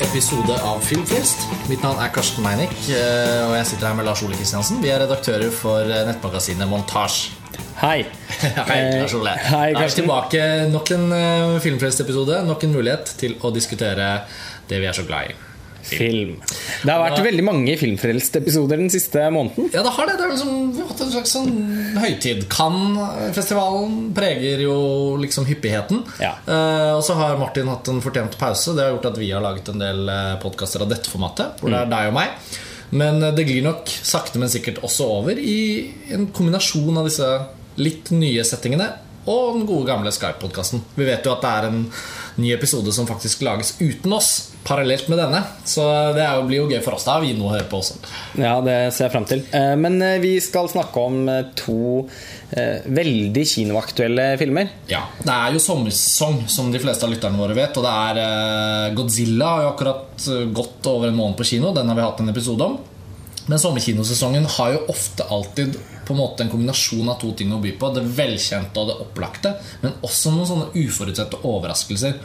episode av Filmfrelst. Mitt navn er Karsten Meinick, eh, og jeg sitter her med Lars Ole Kristiansen. Vi er redaktører for eh, nettmagasinet Montasj. Hei. Hei, Lars Ole. Eh, hei, Da er vi tilbake. Nok en Filmfrelst-episode. Nok en mulighet til å diskutere det vi er så glad i. Film. Det har vært veldig mange filmfrelste episoder den siste måneden. Ja, det har det. det er liksom, vi har hatt en slags sånn høytid. Cannes-festivalen preger jo liksom hyppigheten. Ja. Uh, og så har Martin hatt en fortjent pause. Det har gjort at vi har laget en del uh, podkaster av dette formatet. Hvor det er deg og meg. Men eh, det glir nok sakte, men sikkert også over i en kombinasjon av disse litt nye settingene og den gode gamle Skype-podkasten. Vi vet jo at det er en ny episode som faktisk lages uten oss, parallelt med denne. Så det jo, blir jo gøy for oss. Da har vi noe å høre på også. Ja, det ser jeg frem til. Eh, Men eh, vi skal snakke om eh, to veldig kinoaktuelle filmer. Ja, Det er jo sommersesong, som de fleste av lytterne våre vet. Og det er Godzilla har jo akkurat gått over en måned på kino. Den har vi hatt en episode om. Men sommerkinosesongen har jo ofte alltid på en måte en kombinasjon av to ting å by på. Det velkjente og det opplagte, men også noen sånne uforutsette overraskelser.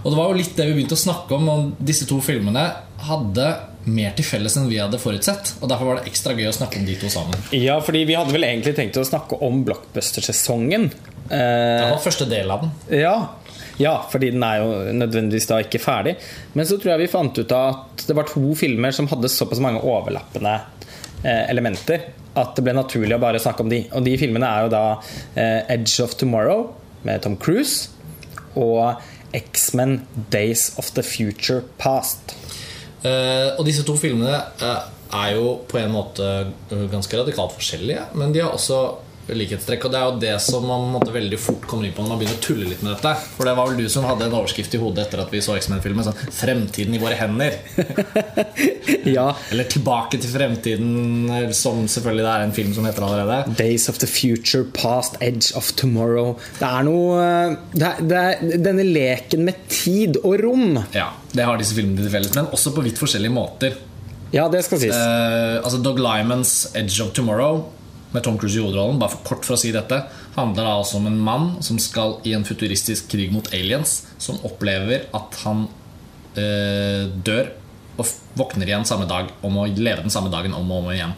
Og det var jo litt det vi begynte å snakke om. om disse to filmene hadde mer til felles enn vi hadde forutsett. Og derfor var det ekstra gøy å snakke om de to sammen. Ja, fordi vi hadde vel egentlig tenkt å snakke om blockbuster-sesongen. Eh, Det var første del av den. Ja, ja, fordi den er jo nødvendigvis da ikke ferdig. Men så tror jeg vi fant ut av at det var to filmer som hadde såpass mange overlappende eh, elementer at det ble naturlig å bare snakke om de. Og de filmene er jo da eh, Edge of Tomorrow med Tom Cruise og X-Men Days of the Future Past. Eh, og disse to filmene eh, er jo på en måte eh, ganske radikalt forskjellige, men de har også likhetstrekk. Og det er jo det som man måtte, veldig fort kommer inn på når man begynner å tulle litt med dette. For det var vel du som hadde en overskrift i hodet etter at vi så X-Men-filmen. Sånn 'Fremtiden i våre hender'. Ja, Eller 'Tilbake til fremtiden', som selvfølgelig det er en film som heter allerede. Days of the Future Past, Edge of Tomorrow. Det er noe eh, det er, det er Denne leken med tid og rom. Ja, Det har disse filmene til felles, men også på vidt forskjellige måter. Ja, det skal sies. Eh, altså Dog Lymans 'Edge of Tomorrow' med Tom Cruise i hovedrollen, bare for kort for å si dette, handler da altså om en mann som skal i en futuristisk krig mot aliens, som opplever at han eh, dør og våkner igjen samme dag og må leve den samme dagen om og om igjen.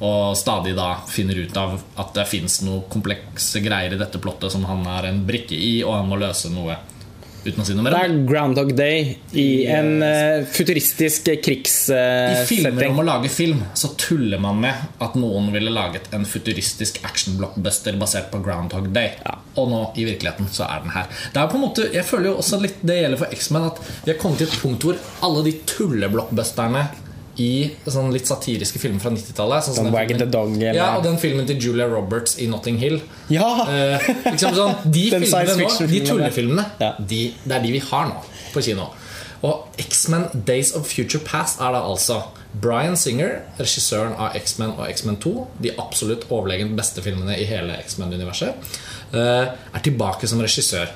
Og stadig da finner ut av at det fins noen komplekse greier i dette plottet som han er en brikke i, og han må løse noe uten å si noe mer. Det er Groundhog Day i en uh, futuristisk I filmer setting. om å lage film så tuller man med at noen ville laget en futuristisk action-blockbuster basert på Groundhog Day. Og nå i virkeligheten så er den her. Det er på en måte, jeg føler jo også litt det gjelder for X-Men at vi har kommet til et punkt hvor alle de tulleblockbusterne i sånn litt satiriske filmer fra 90-tallet sånn sånn filmen- Ja, og den filmen til Julia Roberts i Notting Hill. Ja! Eh, liksom sånn, de filmene nå, de tullefilmene, Ja. de, det er de vi har nå på kino. Og X-Men Days of Future Past er da altså Bryan Singer, regissøren av X-Men og X-Men 2, de absolutt overlegent beste filmene i hele X-Men-universet, eh, er tilbake som regissør.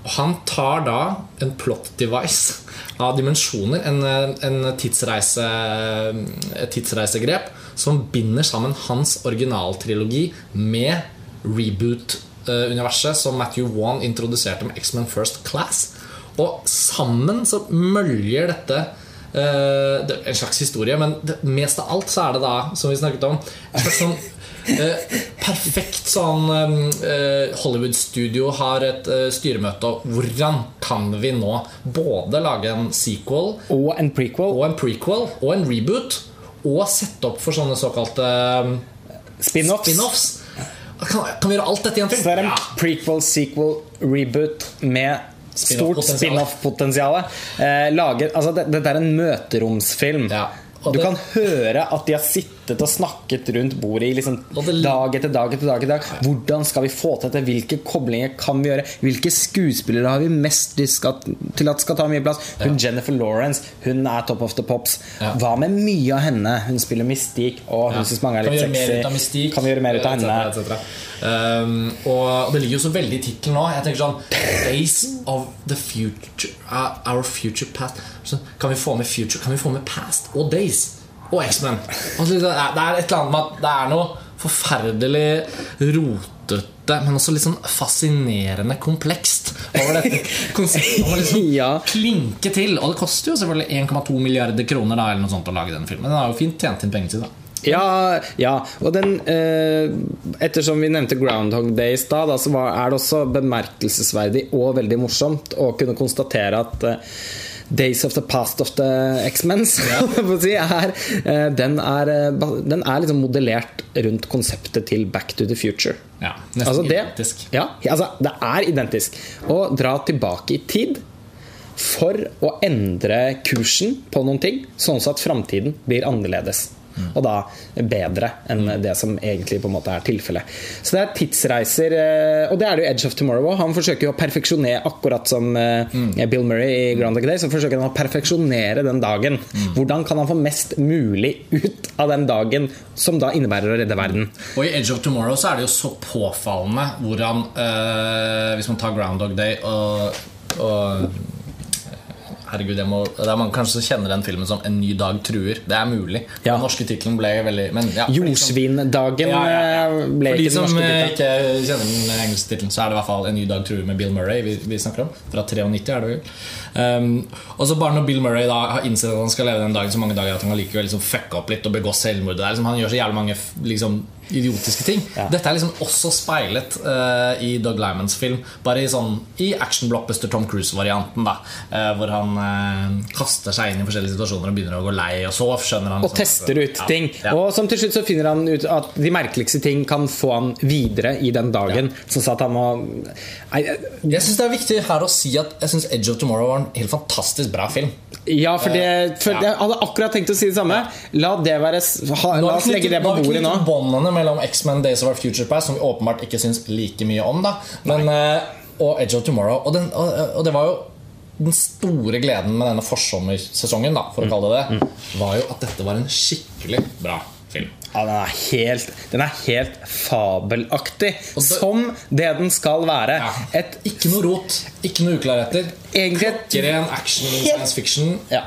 Og han tar da en plot device av dimensjoner, en, en tidsreise, et tidsreisegrep, som binder sammen hans originaltrilogi med reboot-universet som Matthew Wan introduserte med X-Men First Class. Og sammen så møljer dette eh, det en slags historie, men mest av alt så er det da, som vi snakket om, en slags sånn perfekt sånn eh, Hollywood-studio har et eh, styremøte hvordan kan vi nå både lage en sequel Og en prequel. og en prequel og en reboot og sette opp for sånne såkalte eh, Spin-offs. spin-offs. Kan, kan vi gjøre alt dette i en film? Så det er en Ja. prequel, sequel, reboot med stort Spin-off-potensial. Eh, altså, dette det- er en møteromsfilm. Ja. Og Du det- kan høre at de har sittet og snakket rundt bordet i liksom dag etter dag etter dag. etter dag Hvordan skal vi få til dette? Hvilke koblinger kan vi gjøre? Hvilke skuespillere har vi mest til at skal ta mye plass? Hun Jennifer Lawrence Hun er top of the pops. Ja. Hva med mye av henne? Hun spiller Mystique, og hun synes mange er litt sexy. mystikk? Kan vi gjøre mer ut av Et cetera, et cetera. Um, og det ligger jo så veldig i tittelen nå. Jeg tenker sånn Days of the future uh, Our future past så Kan vi få med future Kan vi få med past og days og X-Men? Altså, det, er, et eller annet med at det er noe forferdelig rotete men også litt sånn fascinerende komplekst. Over dette konseptet om liksom Ja. klinke til. Og det koster jo selvfølgelig 1,2 milliarder kroner da, eller noe sånt å lage den filmen. Den har jo fint tjent inn pengene sine. da. Ja, ja, og den eh, Ettersom vi nevnte Groundhog Day i stad, så er det også bemerkelsesverdig og veldig morsomt å kunne konstatere at eh, Days of the Past of the X-Men eh, den, er, eh, den er liksom modellert rundt konseptet til Back to the Future. Ja, nesten Altså det, identisk. ja, altså det er identisk. Å dra tilbake i tid for å endre kursen på noen ting, sånn at framtiden blir annerledes. Og da bedre enn det som egentlig på en måte er tilfellet. Så det er tidsreiser, eh, og det er det jo Edge of Tomorrow òg. Han forsøker jo å perfeksjonere, akkurat som eh, Bill Murray i Groundhog Day, så forsøker han å perfeksjonere den dagen. Hvordan kan han få mest mulig ut av den dagen, som da innebærer å redde verden? Og i Edge of Tomorrow så er det jo så påfallende hvordan øh, Hvis man tar Groundhog Day og, og Herregud, jeg må, det er mange kanskje som kjenner den filmen som 'En ny dag truer'. Det er mulig. Ja. Den norske tittelen ble veldig men, ja, for de som- Jordsvindagen Ja, ja, eh, ble ikke den norske tittelen. For de som ikke kjenner den engelske tittelen, så er det i hvert fall 'En ny dag truer' med Bill Murray vi, vi snakker om. Fra 93, er det vel. Um, og så bare når Bill Murray da har innsett at han skal leve den dagen så mange dager at han kan likevel liksom fucke opp litt og begå selvmord. Liksom, han gjør så jævlig mange liksom, idiotiske ting. Ja. Dette er liksom også speilet uh, i Doug Limans film. Bare i sånn I action-blockbuster Tom Cruise-varianten. da uh, Hvor han uh, kaster seg inn i forskjellige situasjoner og begynner å gå lei, og så skjønner han Og tester ut Ja, ting. ja. Og som til slutt så finner han ut at de merkeligste ting kan få han videre i den dagen. Sånn at han må Nei, Jeg synes det er viktig her å si at Jeg synes Edge of Tomorrow var en helt fantastisk bra film. Ja, for det for Ja. Jeg hadde akkurat tenkt å si det samme. La det være ha, La oss legge det på bordet nå. båndene mellom X-Men Days of Our Future Past, som vi åpenbart ikke syns like mye om, da Men, eh, og Edge of Tomorrow. Og, den, og, og det var jo den store gleden med denne forsommersesongen, da, for å kalle det det, var jo at dette var en skikkelig bra film. Ja, den er helt, den er helt fabelaktig. Det- Som det den skal være. Ja. Et Ikke noe rot, ikke noe uklarheter. Egentlig Klokkeren action, action, science fiction. Ja.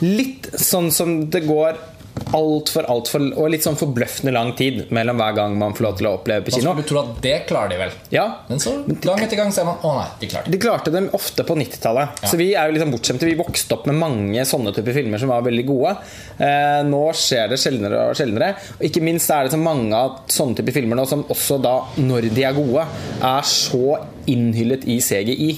Litt sånn som det går altfor, altfor Og litt sånn forbløffende lang tid mellom hver gang man får lov til å oppleve på Man kino. skulle tro at det klarer de vel. Ja, Men så gang etter gang ser man å nei, de klarte det. De klarte dem ofte på 90-tallet. Så vi er jo liksom bortskjemte. Vi vokste opp med mange sånne typer filmer som var veldig gode. Eh, nå skjer det sjeldnere og sjeldnere. Og ikke minst er det så mange av sånne typer filmer nå som også da, når de er gode, er så innhyllet i CGI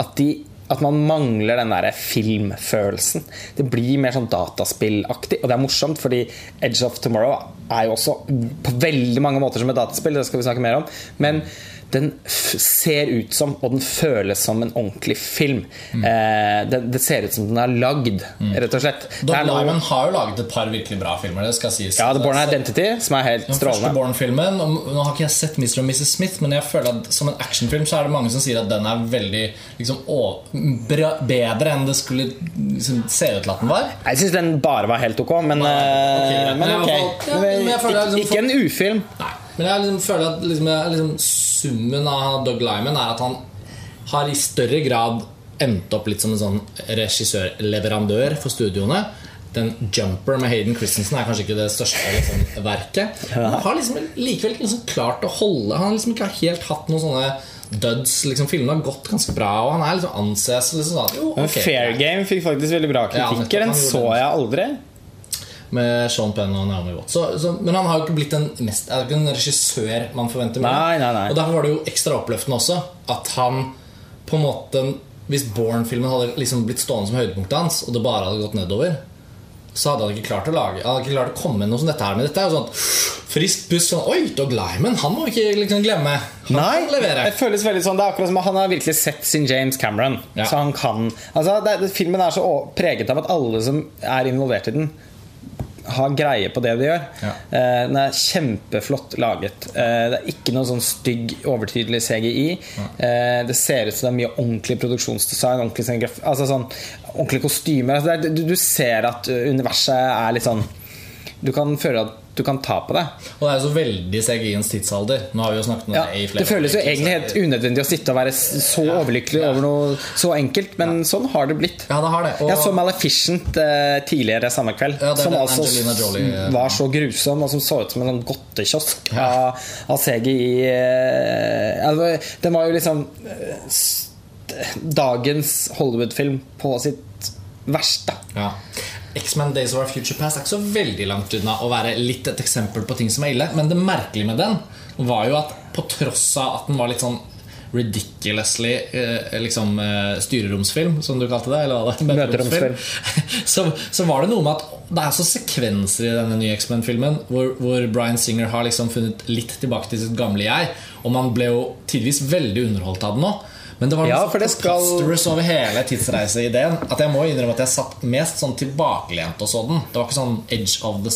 at de at man mangler den der filmfølelsen. Det blir mer sånn dataspillaktig. Og det er morsomt, fordi Edge of Tomorrow er jo også på veldig mange måter som et dataspill. Det skal vi snakke mer om. Men den ser ut som, og den føles som, en ordentlig film. Eh, det, det ser ut som den er lagd, rett og slett. Er Lyman har jo laget et par virkelig bra filmer. Det skal sies ja, The Born Identity, som er helt Den første strålende. Born-filmen Nå har ikke jeg sett Mr. og Mrs. Smith, men jeg føler at som en actionfilm så er det mange som sier at den er veldig liksom, å, bra, bedre enn det skulle liksom, se ut til at den var. Jeg syns den bare var helt ok, men, greit. men Men i ok. hvert fall- ja, men jeg føler liksom- ikke en ufilm. Nei, Men jeg liksom føler at liksom, liksom, summen av Doug Lyman er at han har i større grad endt opp litt som en sånn regissør-leverandør for studioene. Den 'Jumper' med Hayden Christensen er kanskje ikke det største liksom, verket. Men han har liksom likevel ikke liksom klart å holde Han har liksom ikke helt hatt noen sånne duds. Liksom, filmene har gått ganske bra, og han er liksom anses liksom, sånn jo, Men Fair Game fikk faktisk veldig bra Ja, kritikker. Den så jeg aldri. Med Sean Penn og Naomi Watts. Så, så, men han har jo ikke blitt en, mest, er ikke en regissør man forventer. mer. Nei, nei, nei. Og Derfor var det jo ekstra oppløftende også at han på en måte Hvis Born-filmen hadde liksom blitt stående som høydepunktet hans, og det bare hadde gått nedover, så hadde han ikke klart å lage Han hadde ikke klart å komme med noe som dette her. Men dette er jo sånn friskt pust. Sånn, Oi, Doug Lyman, han må vi ikke liksom glemme. Han Nei, kan levere. det føles veldig sånn Det er akkurat som han har virkelig sett sin James Cameron. Ja. Så han kan Altså det, det, Filmen er så preget av at alle som er involvert i den, har greie på det de gjør. Ja. Eh, den er kjempeflott laget. Eh, det er ikke noe sånn stygg, overtydelig CGI. Eh, det ser ut som det er mye ordentlig produksjonsdesign. Ordentlig, scenograf- altså sånn, ordentlige kostymer. Altså er, du, du ser at universet er litt sånn Du kan føle at du kan ta på det. Og det er jo så veldig CGI-ens tidsalder. Nå har vi jo snakket om Ja, det i flere det føles jo egentlig helt unødvendig å sitte og være så overlykkelig over noe så enkelt, men sånn har det blitt. Ja, det har det. Og Jeg så Maleficent eh, tidligere samme kveld, Ja, som altså Jolie, s- var så grusom, og som så ut som en sånn godtekiosk av, av CGI. Eh, altså, den var jo liksom eh, dagens Hollywood-film på sitt verste. Ja. X-Men Days of Our Future Past er ikke så veldig langt unna å være litt et eksempel på ting som er ille. Men det merkelige med den var jo at på tross av at den var litt sånn ridiculously eh, liksom, eh, styreromsfilm, som du kalte det. Eller hva det Møteromsfilm. så, så var det noe med at det er så sekvenser i denne nye X-Men-filmen hvor, hvor Bryan Singer har liksom funnet litt tilbake til sitt gamle jeg. Og man ble jo tidvis veldig underholdt av den nå. Men det var Ja, for det skal- over hele tidsreiseideen at jeg må innrømme at jeg satt mest sånn tilbakelent og så den. Det var ikke sånn edge of the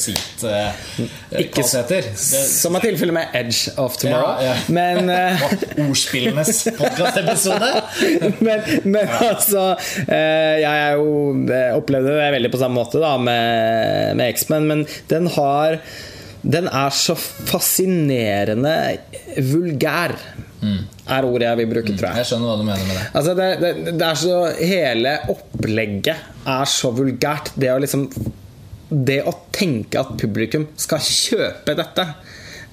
Ikke s- seat-kvaliteter. Som er tilfellet med Edge of Tomorrow. Ja, ja. Men uh... Ordspillenes podkastepisode. men, men altså eh, Jeg jo eh, opplevde det veldig på samme måte da med, med X-Men, men den har Den er så fascinerende vulgær, er ordet jeg vil bruke, tror jeg. Jeg skjønner hva du mener med det. Altså det, det, det er så Hele opplegget er så vulgært. Det å liksom Det å tenke at publikum skal kjøpe dette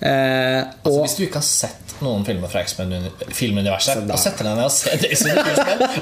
eh, Altså, og hvis du ikke har sett noen filmer fra X-Men-filmuniverset, og setter deg ned og ser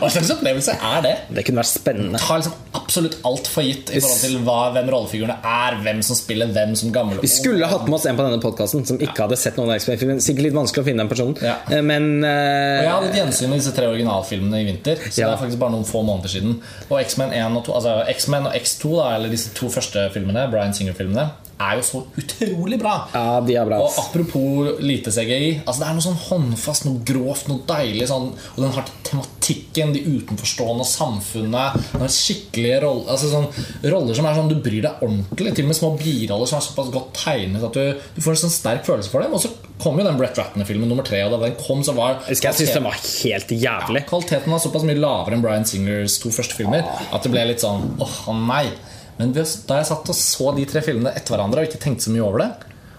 hva slags opplevelse er det? Det kunne vært spennende. Ta liksom absolutt alt for gitt i forhold til hva, hvem rollefigurene er, hvem som spiller hvem som gammel. Vi skulle hatt med oss en på denne podkasten som ikke hadde sett noen av X-Men-filmer Sikkert litt vanskelig å finne den personen, Ja. Eh, men eh, Og jeg hadde et gjensyn med disse tre originalfilmene i vinter. Så Ja. det er faktisk bare noen få måneder siden Og X-Men 1 og 2 Altså X-Men og X2, da, eller disse to første filmene, Bryan Singer-filmene, er jo så utrolig bra. Ja, de er bra. Og apropos lite CGI altså Det er noe sånn håndfast, noe grovt, noe deilig. Sånn, og den har tematikken, de utenforstående, samfunnet. Den har skikkelige roller altså sånn, Roller som er sånn du bryr deg ordentlig. Til og med små biroller som er såpass godt tegnet at du, du får en sånn sterk følelse for dem. Og så kom jo den Brett Ratner-filmen nummer tre. Og da den kom, så var Jeg syntes den var helt jævlig. Kvaliteten var såpass mye lavere enn Bryan Singers to første filmer at det ble litt sånn åh, nei. Men da jeg satt og så de tre filmene etter hverandre og ikke tenkte så mye over det,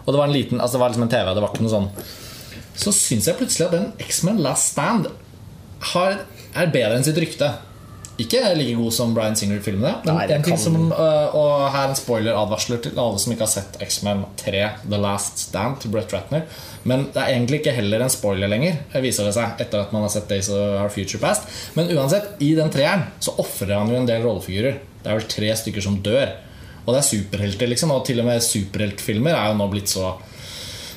og det var en liten, altså det var liksom en TV, det var ikke noe sånn Så syns jeg plutselig at den X-Men Last Stand har, er bedre enn sitt rykte. Ikke like god som Bryan Singer-filmene. Men en ting som, øh, og her er en spoiler-advarsler til alle som ikke har sett X-Men 3 The Last Stand til Brett Ratner. Men det er egentlig ikke heller en spoiler lenger, viser det seg, etter at man har sett Days of Our Future Past. Men uansett, i den treeren så ofrer han jo en del rollefigurer. Det er vel tre stykker som dør. Og det er superhelter, liksom. Og til og med superheltfilmer er jo nå blitt så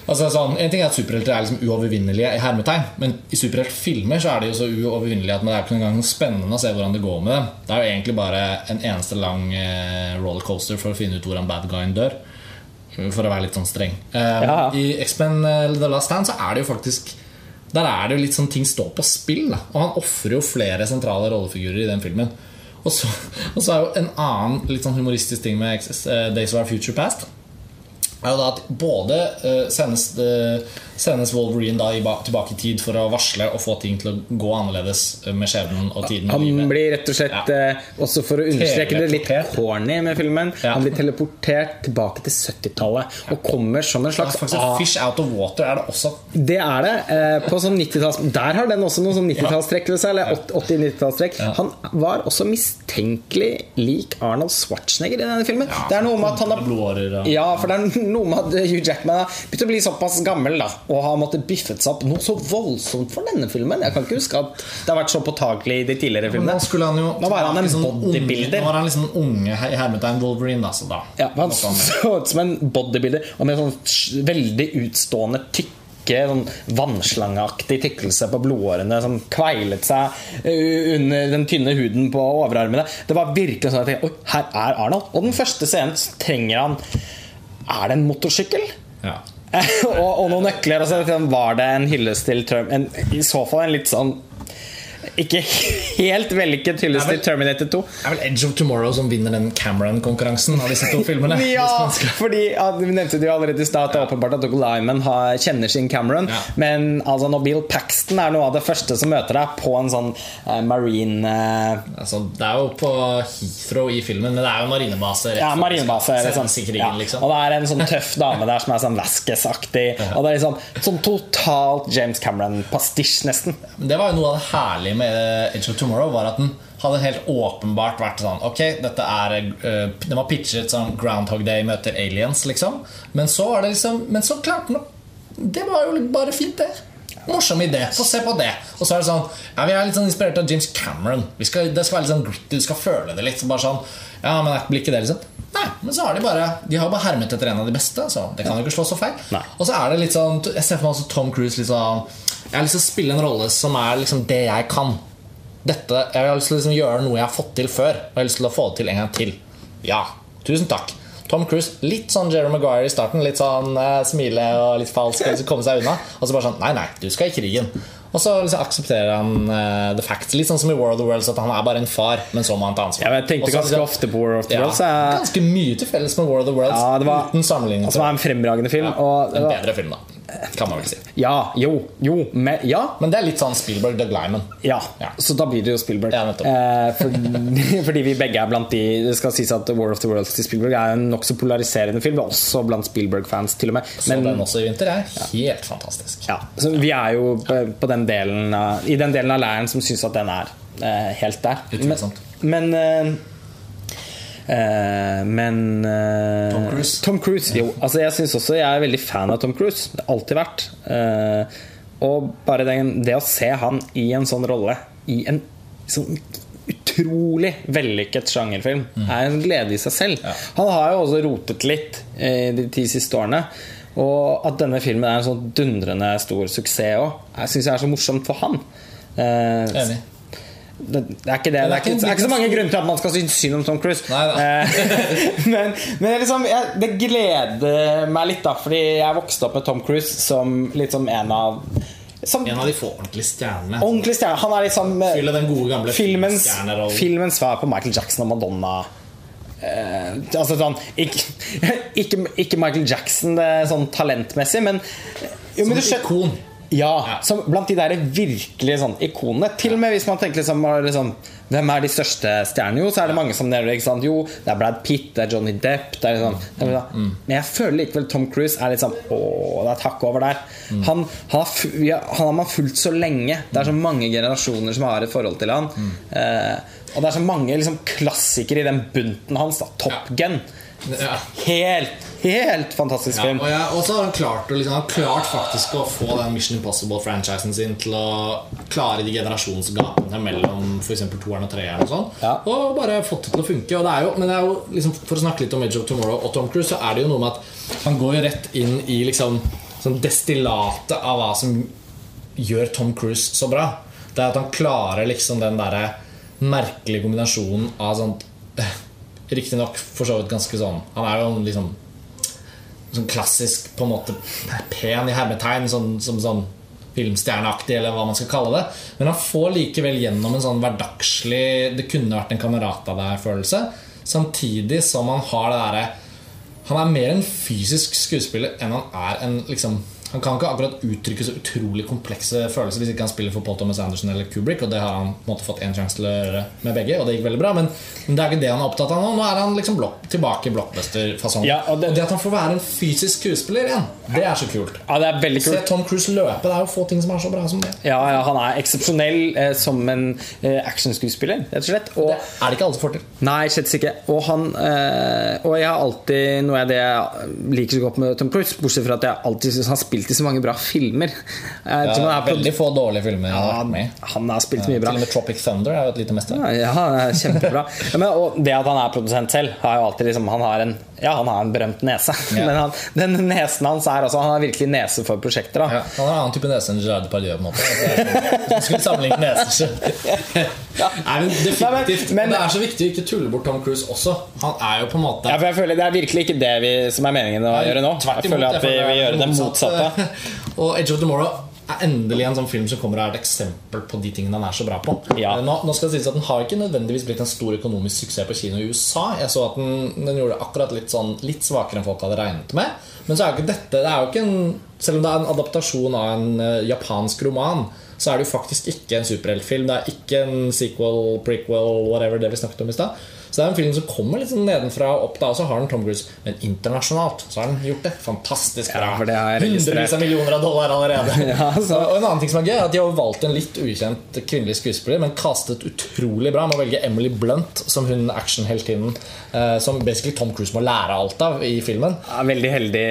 Altså sånn, En ting er at superhelter er liksom uovervinnelige, i hermetegn men i superheltfilmer så er de jo så uovervinnelige at det er ikke engang spennende å se hvordan det går med dem. Det er jo egentlig bare en eneste lang eh, rollercoaster for å finne ut hvordan bad guyen dør. For å være litt sånn streng. Eh, Ja. I X-Men eh, The Last Stand så er det jo faktisk Der er det jo litt sånn ting står på spill. Da. Og han ofrer jo flere sentrale rollefigurer i den filmen. Og så, og så er jo en annen litt sånn humoristisk ting med Days of Our Future Past er jo da at både eh, sendes, eh, sendes Wolverine da tilbake i tid for å varsle og få ting til å gå annerledes eh, med skjebnen og tiden Han blir rett og slett, Ja. eh, også for å understreke det litt corny med filmen, Ja. han blir teleportert tilbake til 70-tallet og kommer som en slags ja, Fish Out of Water er det også. Det er det. eh, På sånn 90-talls Der har den også noen sånn 90-tallstrekk ved seg. Eller 80-90-tallstrekk. Han var også mistenkelig lik Arnold Schwarzenegger i denne filmen. det er noe med at han har Ja, for det er noe med at Hugh Jackman har begynt å bli såpass gammel da og har måttet biffet seg opp noe så voldsomt for denne filmen. Jeg kan ikke huske at det har vært så påtakelig i de tidligere Men filmene. nå skulle han jo Nå var han en liksom bodybuilder. Unge, nå var han liksom unge i hermetegn Wolverine, altså. Da Ja, han så ut som en bodybuilder og med sånn veldig utstående tykke Sånn vannslangeaktig tykkelse på blodårene som kveilet seg uh, under den tynne huden på overarmene. Det var virkelig sånn at jeg, Oi, her er Arnold. Og den første scenen trenger han Er det en motorsykkel? ja. og, og noen nøkler. Altså, var det en hyllest til Trump. En, I så fall en litt sånn ikke helt vellykket hyllest til Terminator 2. Det er vel Edge of Tomorrow som vinner den Cameron-konkurransen av disse to filmene. Ja, fordi ja, Vi nevnte det jo allerede i stad det er åpenbart at Doug Lyman har, kjenner sin Cameron. Ja. Men altså, når Bill Paxton er noe av det første som møter deg på en sånn eh, marine eh, Altså, det er jo på Heathrow i filmen, men det er jo marinebase. Ja, marinebase. Liksom. Ja. liksom. Og det er en sånn tøff dame der som er sånn Vasquez-aktig. Og det er liksom sånn totalt James Cameron-pastisj, nesten. Det var jo noe av det herlige med Edge of Tomorrow, var at den hadde helt åpenbart vært sånn Ok, dette er uh, Den var pitchet som Groundhog Day møter aliens, liksom. Men så var det liksom Men så klarte den Det var jo bare fint, det. Morsom idé. Få se på det. Og så er det sånn Ja, vi er litt sånn inspirert av James Cameron. Vi skal, det skal være litt sånn gritty, du skal føle det litt. Bare sånn Ja, men blir ikke det liksom Nei, men så har de bare De har bare hermet etter en av de beste, så det kan jo ikke slå så feil. Nei. Og så er det litt sånn Jeg ser for meg også Tom Cruise litt sånn Jeg har lyst til å spille en rolle som er liksom det jeg kan. Dette, Jeg har lyst til å liksom gjøre noe jeg har fått til før. Og jeg har lyst til å få det til en gang til. Ja, tusen takk. Tom Cruise, litt sånn Jerry Maguire i starten. Litt sånn eh, smile og litt falsk, og så komme seg unna. Og så bare sånn Nei, nei, du skal i krigen. Og så liksom aksepterer han uh, the facts. Litt sånn som i War of the Worlds, at han er bare en far, men så må han ta ansvar. Ja, jeg tenkte Også, ganske ofte på War of the ja, Worlds. jeg- Ganske mye til felles med War of the Worlds, Ja, det var- uten sammenligning. Som er en fremragende film. Og en bedre film, da. Kan man vel si. ja, jo, jo, men, ja, Men det er litt sånn Spielberg Doug Lyman. Ja, Ja. så da blir det jo Spielberg. Ja, eh, fordi, fordi vi begge er blant de Det skal sies at War of the Worlds til Spielberg er en nokså polariserende film, også blant Spielberg-fans, til og med. Så Men, den også i vinter er helt fantastisk. ja, så vi er jo på på den delen av, i den delen av leiren som syns at den er eh, helt der. Men, men eh, men eh, Tom Cruise. Tom Cruise jo, altså jeg syns også Jeg er veldig fan av Tom Cruise. Det har alltid vært. Eh, og bare den, det å se han i en sånn rolle i en sånn utrolig vellykket sjangerfilm er en glede i seg selv. Ja. Han har jo også rotet litt eh, de ti siste årene. Og at denne filmen er en sånn dundrende stor suksess òg, syns jeg er så morsomt for han. Eh, Enig. Det, det er ikke det. Det er ikke, det er ikke så mange grunner til at man skal synes synd om Tom Cruise. Eh, men men liksom, jeg, det gleder meg litt, da, fordi jeg vokste opp med Tom Cruise som liksom en av som En av de få ordentlige stjernene. ordentlig stjerne. Han er liksom eh, Fyller den gode gamle filmens, filmens svar på Michael Jackson og Madonna. Eh, altså sånn ikke, ikke, ikke Michael Jackson det, sånn talentmessig, men jo, Som men et ikon. Ja, som blant de der virkelig sånn ikonene. Til og med hvis man tenker liksom, liksom Hvem er de største stjernene? Jo, så er det mange som nevner ikke sant? Jo, det er Brad Pitt, det er Johnny Depp det er liksom, mm. liksom. Men jeg føler likevel Tom Cruise er litt sånn Åh, det er takk over der. Han, han, har, han har man fulgt så lenge. Det er så mange generasjoner som har et forhold til han. Eh, og det er så mange liksom, klassikere i den bunten hans. Da. Top Gun. Ja. Helt, helt fantastisk film. og og så har han klart, liksom, han klart faktisk å få den Mission Impossible-franchisen sin til å klare de generasjonsgapene mellom f.eks. toeren og treeren. Og sånn Ja. Og bare fått det til å funke. Og det er jo, men det er jo liksom, For å snakke litt om Edge of Tomorrow og Tom Cruise, så er det jo noe med at han går jo rett inn i liksom sånn destillatet av hva som gjør Tom Cruise så bra. Det er at han klarer liksom den derre merkelige kombinasjonen av sånt Riktignok for så vidt ganske sånn Han er jo liksom sånn klassisk på en måte pen i hermetegn, sånn, som sånn filmstjerneaktig, eller hva man skal kalle det. Men han får likevel gjennom en sånn hverdagslig 'det kunne vært en kamerat av deg'-følelse. Samtidig som han har det derre Han er mer en fysisk skuespiller enn han er en liksom han kan ikke akkurat uttrykke så utrolig komplekse følelser hvis ikke han spiller for Paul Thomas Anderson eller Kubrick. Og det har han måte fått en sjanse til å gjøre med begge, og det gikk veldig bra. Men, men det er ikke det han er opptatt av nå. Nå er han liksom blok tilbake i blockbuster-fasong. Ja, og og, det- det at han får være en fysisk skuespiller igjen, det er så kult. Ja, det er veldig Se. Tom Cruise løpe. Det er jo få ting som er så bra som det. Ja, ja, han er eksepsjonell eh, som en eh, actionskuespiller, rett og slett. Og, Det er det ikke alle som får til. nei, slett ikke. Og han eh, Og jeg har alltid noe av det jeg liker så godt med Tom Cruise, bortsett fra at jeg alltid synes han har spilt i så mange bra filmer. Ja, veldig få dårlige filmer Ja, han har spilt mye bra. Til og med Tropic Thunder er jo et lite mester. Ja, er kjempebra. Ja, men, og det at han er produsent selv, har jo alltid liksom Han har en, ja, han har en berømt nese. Ja. Men han, den nesen hans er altså Han har virkelig nese for prosjekter. Ja, han har en annen type nese enn Gerard Depardieu. på en måte du Skulle sammenligne neser så Nei, men definitivt men- men- Det er så viktig å ikke tulle bort Tom Cruise også. Han er jo på en måte Ja, jeg føler Det er virkelig ikke det vi, som er meningen å gjøre nå. Tvert Jeg føler at vi jeg vil gjøre det motsatte. Og Edge of Tomorrow er endelig en sånn film som kommer og er et eksempel på de tingene han er så bra på. Ja. Eh, Nå, nå skal det sies at Den har ikke nødvendigvis blitt en stor økonomisk suksess på kino i USA. Jeg så at den, den gjorde akkurat litt, sånn, litt svakere enn folk hadde regnet med. Men så er jo ikke dette det er jo ikke en, Selv om det er en adaptasjon av en uh, japansk roman, så er det jo faktisk ikke en superheltfilm. Det er ikke en sequel, prequel, whatever det vi snakket om i stad. Så det er en film som kommer litt sånn nedenfra og opp. da Og så har den Tom Cruise Men internasjonalt så har den gjort det fantastisk bra. Ja. Hundrevis av millioner av dollar allerede. Ja, så- Og en annen ting som er gøy, er at de har valgt en litt ukjent kvinnelig skuespiller, men castet utrolig bra. med å velge Emily Blunt som hun actionheltinnen eh, som basically Tom Cruise må lære alt av i filmen. Ja, veldig heldig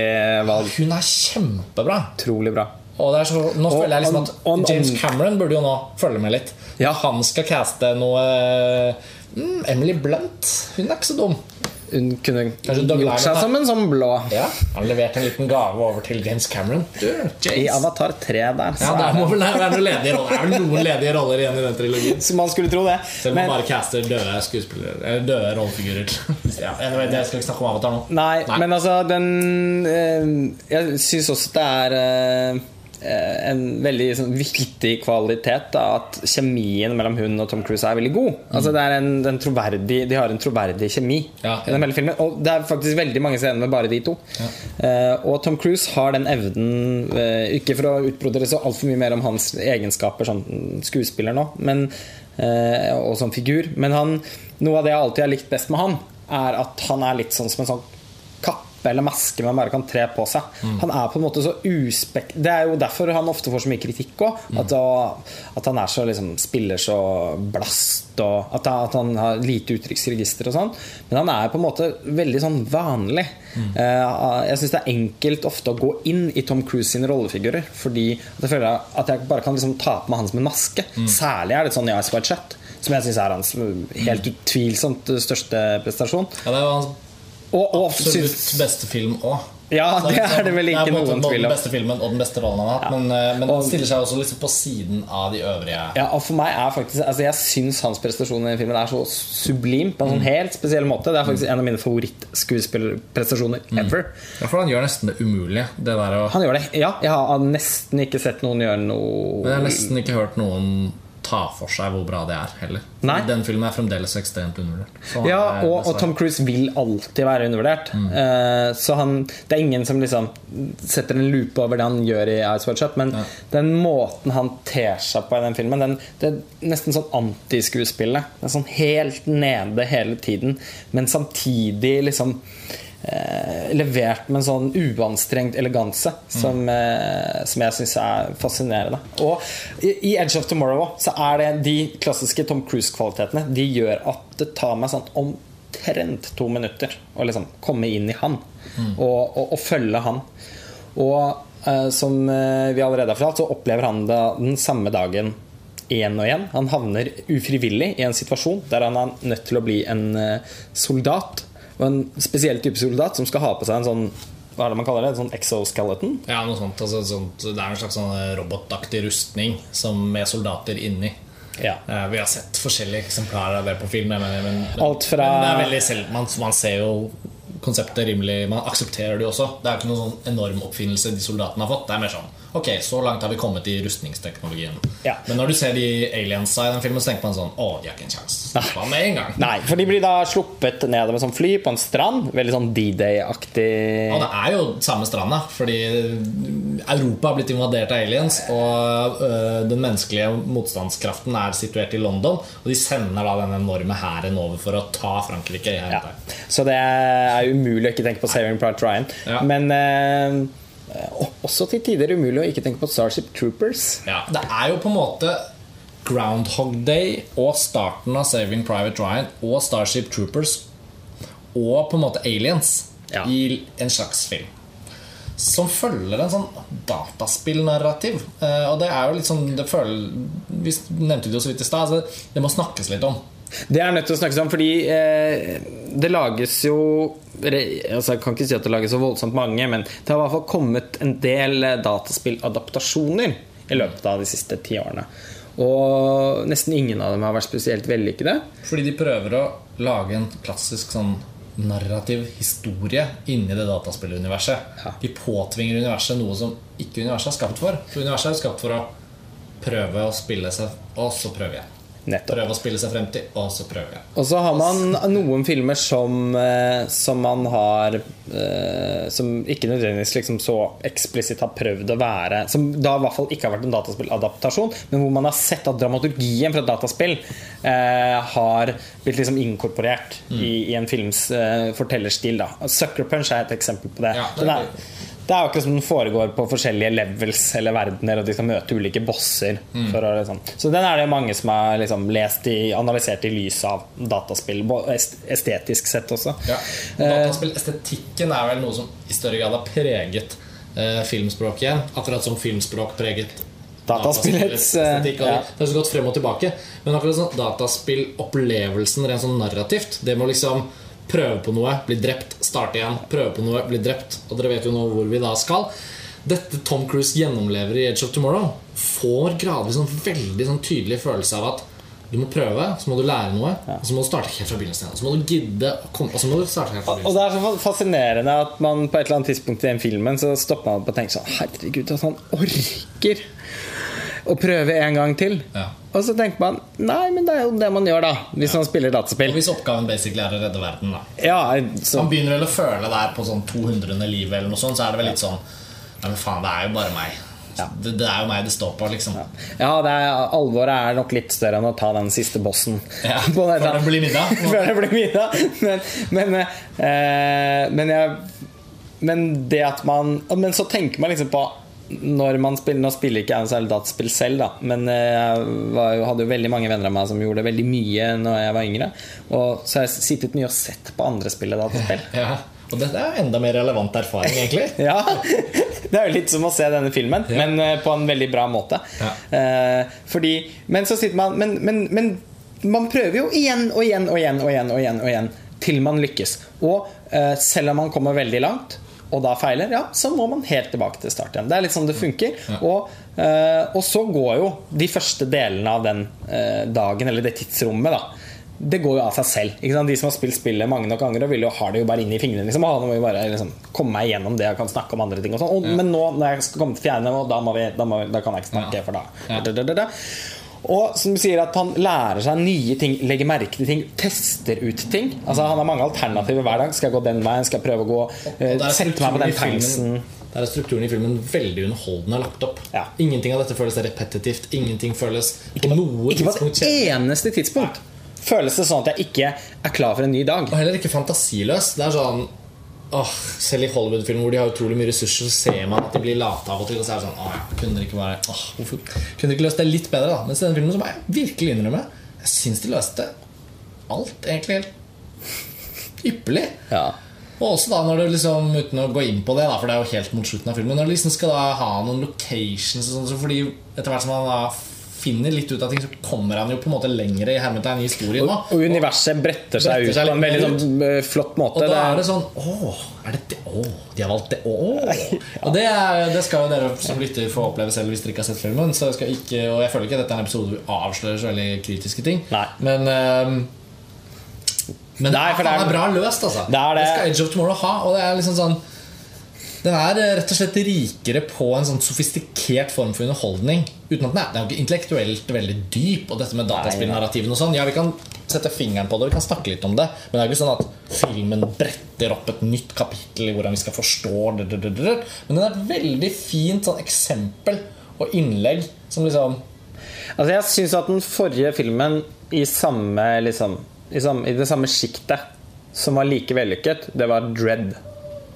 valg. Hun er kjempebra. Utrolig bra. Og så, nå føler jeg liksom at James Cameron burde jo nå følge med litt. Ja. Han skal caste noe mm, Emily Blunt. Hun er ikke så dum. Hun kunne gjort seg som en sånn blå. Ja, Han leverte en liten gave over til James Cameron. Du, I Avatar 3 der, så Ja, det er må vel være noen ledige roller. Er det noen ledige roller igjen i den trilogien. Så man skulle tro det. Selv om man bare caster døde skuespillere Eller døde rollefigurer. ja, anyway, det skal ikke snakke om Avatar nå. nei, men altså, den eh, Jeg syns også det er eh, en veldig sånn, viktig kvalitet da, at kjemien mellom hun og Tom Cruise er veldig god. Altså, det er en, en troverdig, de har en troverdig kjemi Ja, i den hele filmen. Og det er faktisk veldig mange scener med bare de to. Eh, og Tom Cruise har den evnen uh, Ikke for å utbrodere så altfor mye mer om hans egenskaper som skuespiller nå, men, uh, og som figur, men han, noe av det jeg alltid har likt best med han, er at han er litt sånn som en sånn kappe eller maske man bare kan tre på seg. Han er på en måte så uspek... Det er jo derfor han ofte får så mye kritikk òg. At, å- at han er så liksom, spiller så blast, og at, at han har lite uttrykksregister og sånn. Men han er på en måte veldig sånn vanlig. Eh, jeg syns det er enkelt ofte å gå inn i Tom Cruise sine rollefigurer. Fordi jeg føler at jeg bare kan liksom ta på meg han som en maske. Særlig er det sånn i Ice White Shut. Som jeg syns er hans helt utvilsomt største prestasjon. Ja, det jo hans Og, og absolutt synes... beste film òg. Ja, det er det vel ikke noen tvil om. Den beste filmen og den beste rollen han har hatt. Ja. Men, eh, men Og- den stiller seg også liksom på siden av de øvrige. Ja, og for meg er faktisk altså Jeg syns hans prestasjon i den filmen er så sublim på en sånn helt spesiell måte. Det er faktisk en av mine favorittskuespillerprestasjoner ever. Ja, for han gjør nesten det umulige. Det å Han gjør det. Ja, jeg har nesten ikke sett noen gjøre Men jeg har nesten ikke hørt noen ta for seg hvor bra det er, heller. Nei. Den filmen er fremdeles ekstremt undervurdert. Ja, og, og Tom Cruise vil alltid være undervurdert. Eh, så han, det er ingen som liksom setter en lupe over det han gjør i Ice Watch Up, men den måten han ter seg på i den filmen, den, det er nesten sånn antiskuespillet. Det er sånn helt nede hele tiden, men samtidig liksom eh, levert med en sånn uanstrengt eleganse som, eh, som jeg syns er fascinerende. Og i, i Edge of Tomorrow så er det de klassiske Tom Cruise-kvalitetene De gjør at det tar meg sånn omtrent to minutter å liksom komme inn i han og, og, og følge han. Og eh, som eh, vi allerede har fortalt, så opplever han det den samme dagen igjen og igjen. Han havner ufrivillig i en situasjon der han er nødt til å bli en eh, soldat. Og en spesiell type soldat som skal ha på seg en sånn Hva er det man kaller det? En sånn exoskeleton? Ja, noe sånt, altså, sånt. Det er en slags sånn robotaktig rustning som med soldater inni. Ja. Eh, Vi har sett forskjellige eksemplarer av det på film. Men, men, Alt fra- men veldig selv, man, man ser jo konseptet rimelig Man aksepterer det jo også. Det er ikke noen sånn enorm oppfinnelse de soldatene har fått. Det er mer sånn Ok, så langt har vi kommet i rustningsteknologien. Ja. Men når du ser de aliensa i den filmen, så tenker man sånn Å, de har ikke en sjanse. Hva med en gang? Nei, for de blir da sluppet ned med sånn fly på en strand. Veldig sånn D-Day-aktig Ja, det er jo samme stranda, fordi Europa har blitt invadert av aliens, og øh, den menneskelige motstandskraften er situert i London. Og de sender da den enorme hæren over for å ta Frankrike. Ja. Så det er umulig å ikke tenke på Saving Private Ryan. Ja. Men o- også til tider umulig å ikke tenke på Starship Troopers. Ja, det er jo på en måte Groundhog Day og starten av Saving Private Ryan og Starship Troopers og på en måte Aliens Ja. i en slags film. Som følger en sånn dataspillnarrativ. Eh, og det er jo litt sånn det føler, Vi nevnte det jo så vidt i stad. altså, Det må snakkes litt om. Det er nødt til å snakkes om, fordi eh, det lages jo altså Jeg kan ikke si at det lages så voldsomt mange, men det har i hvert fall kommet en del eh, dataspilladaptasjoner i løpet av de siste ti årene. Og nesten ingen av dem har vært spesielt vellykkede. Fordi de prøver å lage en klassisk sånn narrativ historie inni det dataspilluniverset. Ja. De påtvinger universet noe som ikke universet er skapt for. For universet er skapt for å prøve å spille seg, og så prøve igjen. Nettopp. Prøve å spille seg frem til, og så prøve. Og så har man noen filmer som, eh, som man har eh, Som ikke nødvendigvis liksom så eksplisitt har prøvd å være Som da i hvert fall ikke har vært en dataspilladaptasjon, men hvor man har sett at dramaturgien fra et dataspill eh, har blitt liksom inkorporert i, i en films eh, fortellerstil. Da. Sucker Punch er et eksempel på det. Ja, det det er akkurat som den foregår på forskjellige levels eller verdener, og de skal møte ulike bosser. Mm. Å, liksom. Så den er det mange som har liksom, lest i, analysert i lys av dataspill, estetisk sett også. Ja. Eh, Dataspillestetikken er vel noe som i større grad har preget eh, filmspråket. Akkurat som filmspråk preget Dataspillets, estetikk. dataspillestetikk. ja. Det har så gått frem og tilbake. Men akkurat sånn dataspillopplevelsen rent sånn narrativt, det må liksom prøve på noe, bli drept, starte igjen, prøve på noe, bli drept. Og dere vet jo nå hvor vi da skal. Dette Tom Cruise gjennomlever i Edge of Tomorrow, får gradvis en veldig sånn tydelig følelse av at du må prøve, så må du lære noe, og så må du starte helt fra begynnelsen. Og Så må du gidde å komme, og så må du starte helt fra begynnelsen. Og det er så fascinerende at man på et eller annet tidspunkt i den filmen så stopper man opp og tenker sånn Herregud, at han orker å prøve en gang til. Ja. Og så tenker man Nei, men det er jo det man gjør, da. Hvis man spiller Og hvis oppgaven basically er å redde verden, da. Ja, så Man begynner vel å føle der på sånn 200. livet eller noe sånt, så er det vel litt sånn Nei, men faen, det er jo bare meg. Det, det er jo meg det står på, liksom. Ja, det er, alvoret er nok litt større enn å ta den siste bossen. Ja, før det blir middag. Før det blir middag. Men, men, eh, men, jeg, men det at man Men så tenker man liksom på når man spiller, Nå spiller ikke jeg særlig dataspill selv, da men eh, jeg var, hadde jo veldig mange venner av meg som gjorde veldig mye Når jeg var yngre. Og så har jeg sittet mye og sett på andre spille dataspill. Ja. Og dette er jo enda mer relevant erfaring, egentlig. Ja, Det er jo litt som å se denne filmen, Ja. men eh, på en veldig bra måte. Ja. Eh, fordi, men så sitter man men, men, men man prøver jo igjen og igjen og igjen og igjen, og igjen, og igjen til man lykkes. Og eh, selv om man kommer veldig langt, og da feiler, ja, så må man helt tilbake til start igjen. Det er litt sånn det funker. Og, eh, og så går jo de første delene av den eh, dagen, eller det tidsrommet, da det går jo av seg selv. Ikke sant? De som har spilt spillet mange nok ganger, og vil jo ha det jo bare inn i fingrene. Liksom. Og nå må jeg bare liksom, komme meg gjennom det og kan snakke om andre ting. Og sånn. ja. Men nå når jeg skal komme til fjerde nivå, da, vi, da, vi- da kan jeg ikke snakke. Ja. For da, Ja. da, da. Og som sier at han lærer seg nye ting, legger merke til ting, tester ut ting. Altså Han har mange alternativer hver dag. Skal jeg gå den veien? Skal jeg prøve å gå er Sette meg på den tanksen? Der er strukturen i filmen veldig underholdende lagt opp. Ja. Ingenting av dette føles repetitivt. Ingenting føles på noe Ikke på tidspunkt et eneste tidspunkt føles det sånn at jeg ikke er klar for en ny dag. Og heller ikke fantasiløs. Det er sånn åh, Selv i Hollywood-filmer hvor de har utrolig mye ressurser, så ser man at de blir late av og til. Og så er det sånn åh, Kunne dere ikke bare åh, hvorfor Kunne dere ikke løst det litt bedre, da? Mens i denne filmen så må jeg virkelig innrømme Jeg syns de løste alt egentlig helt ypperlig. Ja. Og også da når du liksom, uten å gå inn på det, da, for det er jo helt mot slutten av filmen Når du liksom skal da ha noen locations og sånn, så fordi etter hvert som han da finner litt ut av ting, så kommer han jo på en måte lenger i hermetegn i historien. Da og universet bretter seg Bretter ut seg på en veldig sånn, eh, flott måte. Og da er- er det sånn Åh, er det det? Åh, de har valgt det? Åh. Og det, er, det skal jo dere som lytter få oppleve selv hvis dere ikke har sett filmen. Så jeg skal ikke, og jeg føler ikke at dette er en episode hvor vi avslører så veldig kritiske ting. Nei. Men um, men Nei, for det er- bra løst, altså. Det er det. skal Edge of Tomorrow ha. Og det er liksom sånn Den er eh, rett og slett rikere på en sånn sofistikert form for underholdning. Uten at den er, den er intellektuelt veldig dyp. Og dette med dataspillnarrativen og sånn Ja, vi kan sette fingeren på det, vi kan snakke litt om det. Men det er ikke sånn at filmen bretter opp et nytt kapittel i hvordan vi skal forstå det. det, det, det. Men den er et veldig fint sånn eksempel og innlegg som liksom Altså Jeg syns at den forrige filmen i samme liksom, i, samme, I det samme sjiktet som var like vellykket, det var Dread.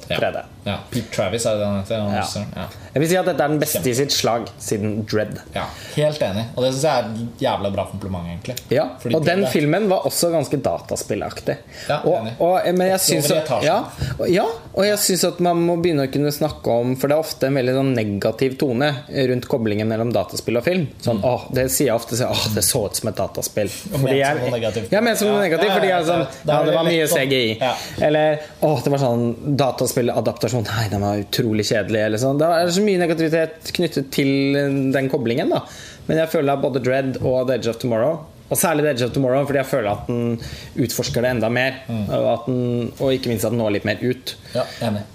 3D. ja. Pete Travis er det han heter. han Ja. Ja. Jeg vil si at dette er den beste i sitt slag siden Dread. ja. Helt enig. Og det syns jeg er et jævla bra kompliment, egentlig. Ja, Fordi Og den filmen var også ganske dataspillaktig. Ja, og, og, men jeg syns at, ja, og- ja, og jeg syns at man må begynne å kunne snakke om For det er ofte en veldig sånn negativ tone rundt koblingen mellom dataspill og film. Sånn, Mm. åh, Det sier jeg ofte. Så, åh, det så ut som et dataspill. Fordi som jeg- noe negativt. Ja, men som noe Ja, negativt. ja, Fordi jeg sånn ja. Ja, det var mye CGI. Ja. Eller åh, det var sånn dataspilladaptasjon. Nei, den var utrolig kjedelig. Eller sånn. Det er så mye negativitet knyttet til den koblingen. da Men jeg føler at både Dread og The Edge of Tomorrow Og særlig The Edge of Tomorrow, fordi jeg føler at den utforsker det enda mer. Og, at den, og ikke minst at den når litt mer ut. Ja, enig.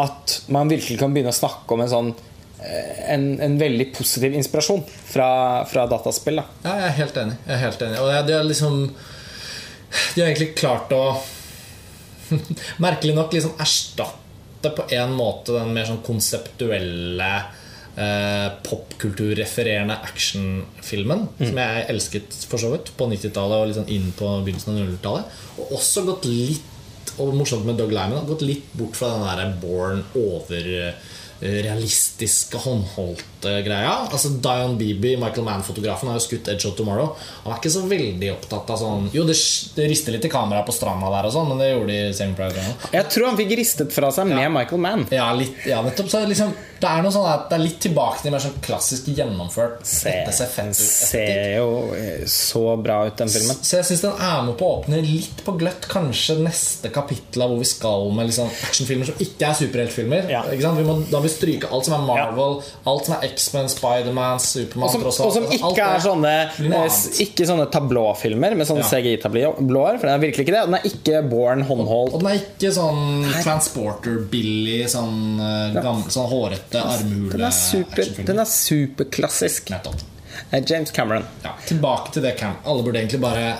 At man virkelig kan begynne å snakke om en sånn eh, en, en veldig positiv inspirasjon fra, fra dataspill. Da. Ja, jeg er helt enig. Er helt enig. Og de har liksom De har egentlig klart å Merkelig nok liksom erstatte på en måte den mer sånn konseptuelle eh, popkulturrefererende actionfilmen, som jeg elsket for så vidt på 90-tallet og litt sånn inn på begynnelsen av 00-tallet. Og også gått litt og morsomt med Doug Lyman gått litt bort fra den der Born over eh, realistiske, håndholdte greia. Altså Dion Beebe, Michael Mann-fotografen, har jo skutt Edge of Tomorrow. Han er ikke så veldig opptatt av sånn Jo, det, det rister litt i kameraet på stranda der, og sånn men det gjorde de i Private Jeg tror han fikk ristet fra seg med Michael Mann. Ja, litt, ja, nettopp. Så liksom, det er noe sånn at det er litt tilbake til mer sånn klassisk gjennomført Se, dette ser fett ut ser jo eh, så bra ut, den filmen. Så jeg syns den er med på å åpne litt på gløtt kanskje neste kapittel av hvor vi skal med liksom actionfilmer som ikke er superheltfilmer. Ja. Ikke sant? Vi må, da må vi stryke alt som er Marvel, alt som er X-Men, Spiderman, Supermann Og som, og som ikke er sånne eh. Ikke sånne tablåfilmer med sånne Ja. CGI-tablåer. For den er virkelig ikke det. Og den er ikke Born håndholdt. Og den er ikke sånn transporter-billig, sånn, uh, sånn hårete armhule Den er, super, den er superklassisk. Nettopp. Eh, James Cameron. Ja, tilbake til det Cam. Alle burde egentlig bare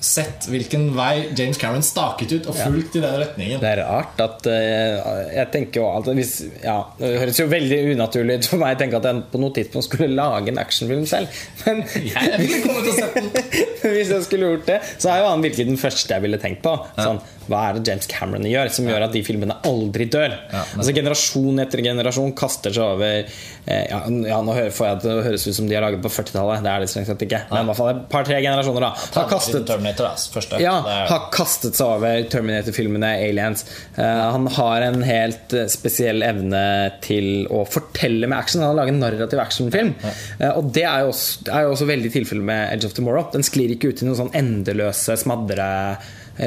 sett hvilken vei James Cameron staket ut, og fulgt i den retningen. Det er rart at uh, Jeg tenker jo alltid hvis, ja, Det høres jo veldig unaturlig ut for meg å tenke at jeg på noe tidspunkt skulle lage en actionfilm selv. Men Jeg ville kommet til sett den. hvis jeg skulle gjort det, så er jo han virkelig den første jeg ville tenkt på. Sånn, hva er det James Cameron gjør som gjør at de filmene aldri dør? Ja, altså Generasjon etter generasjon kaster seg over eh, ja, ja, Nå får jeg det høres ut som de har laget på 40-tallet. Det er det strengt sett ikke. Men i hvert fall et par-tre generasjoner da har kastet Terminator, altså, første. ja, har kastet seg over Terminator-filmene, Aliens. Eh, han har en helt eh, spesiell evne til å fortelle med action. Han har laget en narrativ actionfilm. Eh, og det er jo også, er jo også veldig tilfellet med Edge of Tomorrow. Den sklir ikke ut i noen sånn endeløse smadre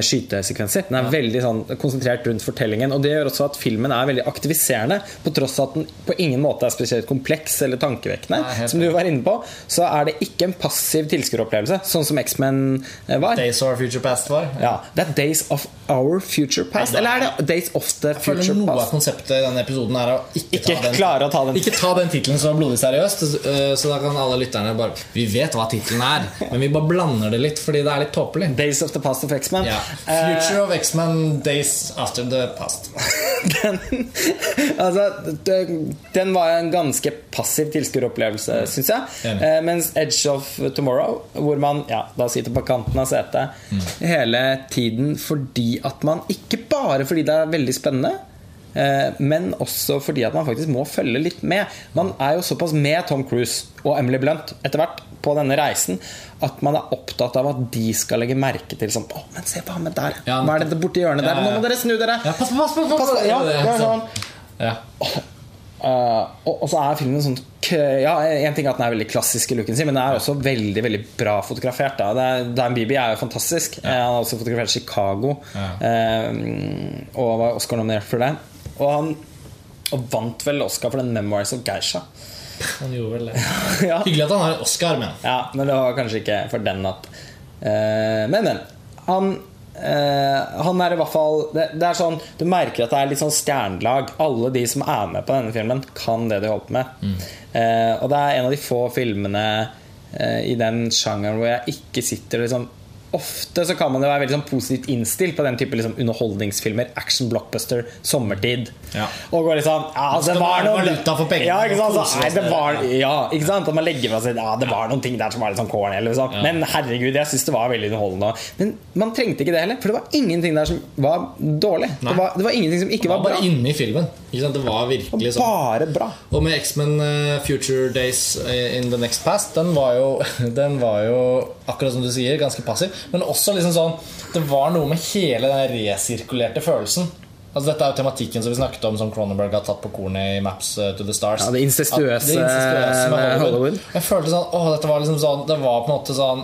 skytesekvenser. Den er veldig sånn konsentrert rundt fortellingen. Og det gjør også at filmen er veldig aktiviserende, på tross av at den på ingen måte er spesielt kompleks eller tankevekkende. Nei, Som du var inne på, så er det ikke en passiv tilskueropplevelse, sånn som X-Men eh, var. Days of Our Future Past var. Ja, Det er Days of Our Future Past. Eller er det Days of the Jeg føler Future noe av konseptet i denne episoden er å ikke, Ikke ta den klare å ta den. Ikke ta den tittelen så blodig seriøst. eh, Så da kan alle lytterne bare Vi vet hva tittelen er, men vi bare blander det litt fordi det er litt tåpelig. Days of the Past of X-Men. Ja. Future of X-Men Days After the Past. den, altså, den, den var en ganske passiv tilskueropplevelse, syns jeg. Enig. Eh, mens Edge of Tomorrow, hvor man ja, da sitter på kanten av setet hele tiden fordi at man Ikke bare fordi det er veldig spennende. Eh, Men også fordi at man faktisk må følge litt med. Man er jo såpass med Tom Cruise og Emily Blunt etter hvert på denne reisen at man er opptatt av at de skal legge merke til sånn Å, men se på ham der! Hva er det borti hjørnet der? Nå må dere snu dere! Ja, pass på, pass på! Pass på. Ja, det, er sånn. Ja. Uh, og, og så er filmen sånn Ja, En ting er at den er veldig klassisk i looken sin, men den er også veldig veldig bra fotografert. Da. Det Dan Beebe er jo fantastisk. Ja. Han har også fotografert Chicago Ja. uh, og var Oscar-nominert for det. Og han og vant vel Oscar for den 'Memoirs of Geisha'. Han gjorde vel det. ja. Hyggelig at han har en Oscar, men ja, men det var kanskje ikke for den at uh, Men, men. Han uh, han er i hvert fall det, det er sånn Du merker at det er litt sånn stjernelag. Alle de som er med på denne filmen, kan det de holder på med. Uh, og det er en av de få filmene i den sjangeren hvor jeg ikke sitter liksom Ofte så kan man jo være veldig sånn positivt innstilt på den type liksom underholdningsfilmer. Action blockbuster, sommertid. Ja. Og går liksom ja, det var noe valuta for pengene, Ja, ikke sant? Så, nei, det var, ja, ikke sant? At man legger fra seg Ja, det var noen ting der som var litt sånn corny. Eller sånn. Men herregud, jeg syns det var veldig underholdende. Men man trengte ikke det heller, for det var ingenting der som var dårlig. Det var, det var ingenting som ikke var var bare inne i filmen. Det var virkelig sånn. Bare bra. Og med X-Men eh, Future Days eh, in the Next Past, den var jo, den var jo akkurat som du sier, ganske passiv. Men også liksom sånn Det var noe med hele den resirkulerte følelsen. Altså Dette er jo tematikken som vi snakket om som Cronenberg har tatt på kornet i Maps eh, to the Stars. Ja, det incestuøse det incestuøse med. Hollywood. Jeg følte sånn Åh, dette var liksom sånn Det var på en måte sånn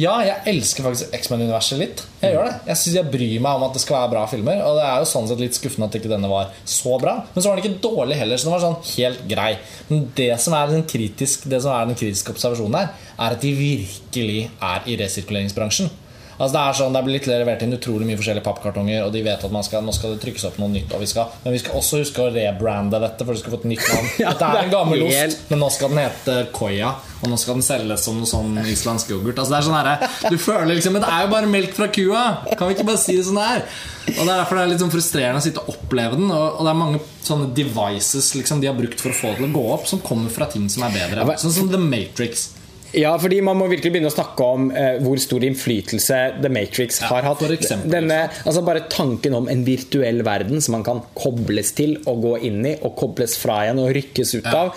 Ja, jeg elsker faktisk X-Men-universet litt. Jeg gjør det Jeg synes jeg bryr meg om at det skal være bra filmer. Og det er jo sånn sett litt skuffende at ikke denne var så bra. Men så var den ikke dårlig heller, så den var sånn helt grei. Men det som er den, kritisk, det som er den kritiske observasjonen her, er at de virkelig er i resirkuleringsbransjen. Altså det er sånn, det blir levert inn utrolig mye forskjellige pappkartonger, og de vet at man skal, nå skal det trykkes opp noe nytt. Og vi skal, men vi skal også huske å rebrande dette, for det skal få et nytt navn. Ja, Dette er en gammel ost, men nå skal den hete Koya. Og nå skal den selges som noe sånn islandsk yoghurt. Altså det er sånn her, Du føler liksom Men det er jo bare melk fra kua! Kan vi ikke bare si det sånn det er? Og Det er derfor det er litt sånn frustrerende å sitte og oppleve den. Og det er mange sånne devices liksom de har brukt for å få det til å gå opp, som kommer fra ting som er bedre. Sånn som The Matrix. Ja, fordi man må virkelig begynne å snakke om eh, hvor stor innflytelse The Matrix har hatt. for eksempel, Denne, altså Bare tanken om en virtuell verden som man kan kobles til og gå inn i, og kobles fra igjen og rykkes ut Ja. av,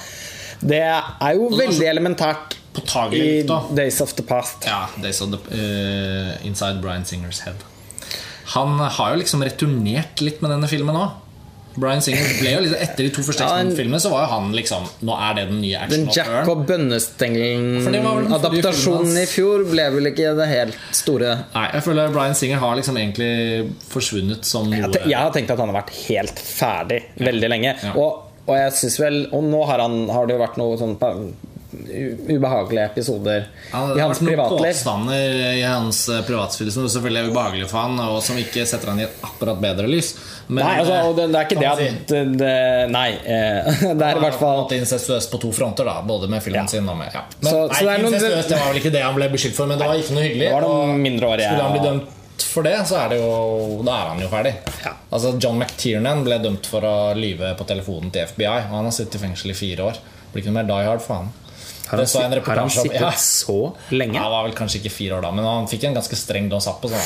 det er jo veldig elementært i. Days of the Past. Ja, Days of the, uh, Inside Brian Singers Head. Han har jo liksom returnert litt med denne filmen òg. Brian Singer ble jo liksom Etter de to første X-Men-filmene så var jo han liksom Nå er det den nye action Den Jack og Bønnestengelen-adaptasjonen i fjor ble vel ikke det helt store Nei, jeg føler Brian Singer har liksom egentlig forsvunnet som noe Jeg Jeg har tenkt at han har vært helt ferdig veldig lenge. Ja. Og, og jeg synes vel Og nå har, han, har det jo vært noe sånn ubehagelige episoder Ja, i det har hans vært noen påstander i hans eh, privatliv som selvfølgelig er ubehagelige for han, og som ikke setter han i et akkurat bedre lys. Men, Nei, altså, det, det er ikke det man si, at det, Nei. Eh, det er i hvert fall incestuøs på to fronter, da både med filmen Ja. sin og med ja. Men, Så- nei, så det noen- det var vel ikke det han ble beskyldt for, men det var ikke noe hyggelig. Mindreårige, Skulle han bli dømt for det, så er det jo Da er han jo ferdig. Ja. Altså John McTiernan ble dømt for å lyve på telefonen til FBI, og han har sittet i fengsel i fire år. Blir ikke noe mer Die Hard for han. Har han, sit- har han om- sittet ja. så lenge? Ja, det var vel kanskje ikke fire år da, men han fikk en ganske streng dom satt på. Så,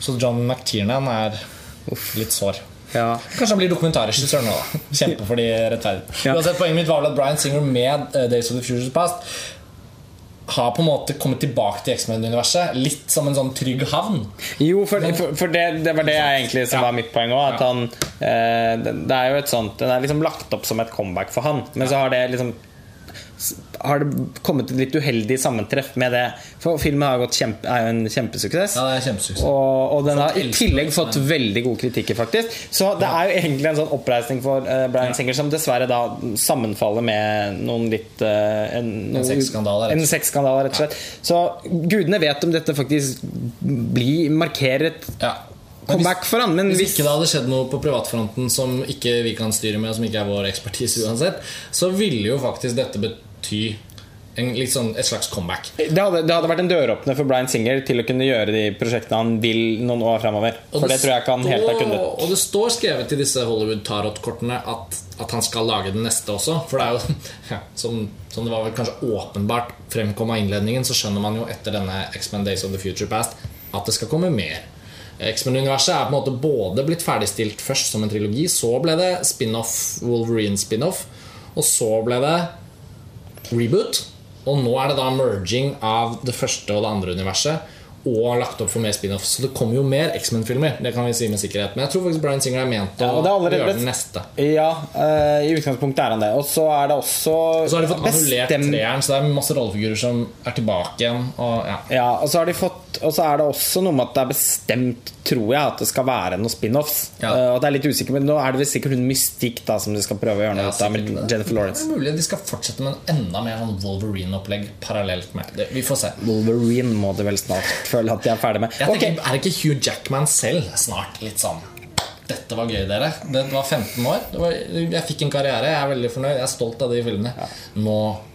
så John McTiernan er litt sår. Ja. Kanskje han blir dokumentarregissør nå. da Kjempe for de rettferdige. Ja. Uansett, Poenget mitt var vel at Brian Singer med eh, Days of the Futures Past har på en måte kommet tilbake til X-Men-universet litt som en sånn trygg havn. Jo, for, for, for det, det var det jeg egentlig som Ja. var mitt poeng òg. Ja. eh, det, det er jo et sånt Den er liksom lagt opp som et comeback for han. Men så har det liksom har det kommet et litt uheldig sammentreff med det. For filmen har gått kjempe, er jo en kjempesuksess. Ja, det er kjempesuksess. Og, og den har i tillegg fått veldig gode kritikker, faktisk. Så det er jo egentlig en sånn oppreisning for uh, Brian Singer som dessverre da sammenfaller med noen litt uh, En, noe- sexskandale, rett og En sexskandale, rett og slett. Så gudene vet om dette faktisk blir markeret. et Ja. Comeback for han. Men Hvis hvis ikke det hadde skjedd noe på privatfronten som ikke vi kan styre med, som ikke er vår ekspertise uansett, så ville jo faktisk dette bety sånn, et slags comeback. det hadde, det hadde vært en døråpner for Brian Singer til å kunne gjøre de prosjektene han vil noen år fremover. Og For det tror jeg ikke han helt har kunnet. Og det står skrevet i disse Hollywood-tarot-kortene at, at han skal lage den neste også. For det er jo, ja, som, som det var vel kanskje åpenbart fremkom av innledningen, så skjønner man jo etter denne X-Men Days of the Future Past at det skal komme mer. X-Men-universet er på en måte både blitt ferdigstilt først som en trilogi, så ble det spin-off, Wolverine-spin-off, og så ble det reboot. Og nå er det da merging av det første og det andre universet. Og lagt opp for mer spin-off. Så det kommer jo mer X-Men-filmer. Det kan vi si med sikkerhet Men jeg tror faktisk Brian Singer er ment å Ja, det er gjøre den neste. Ja, uh, i utgangspunktet er han det. Og så er det også Og så har de fått annullert treeren, så det er masse rollefigurer som er tilbake igjen. Og, ja. Ja, og så har de fått Og så er det også noe med at det er bestemt, tror jeg, at det skal være noen spin-offs. Ja. Uh, og det er litt usikker, men nå er det vel sikkert hun Mystikk da som de skal prøve å gjøre noe Ja, ut av med. Jennifer Lawrence. Det er mulig de skal fortsette med en enda mer sånn Wolverine-opplegg parallelt med det. Vi får se. Wolverine må de vel snart føle at de er ferdig med. Jeg okay. tenker, Er ikke Hugh Jackman selv snart litt sånn Dette var gøy, dere. Det var 15 år. Det var, jeg fikk en karriere. Jeg er veldig fornøyd. Jeg er stolt av de filmene. Nå øh,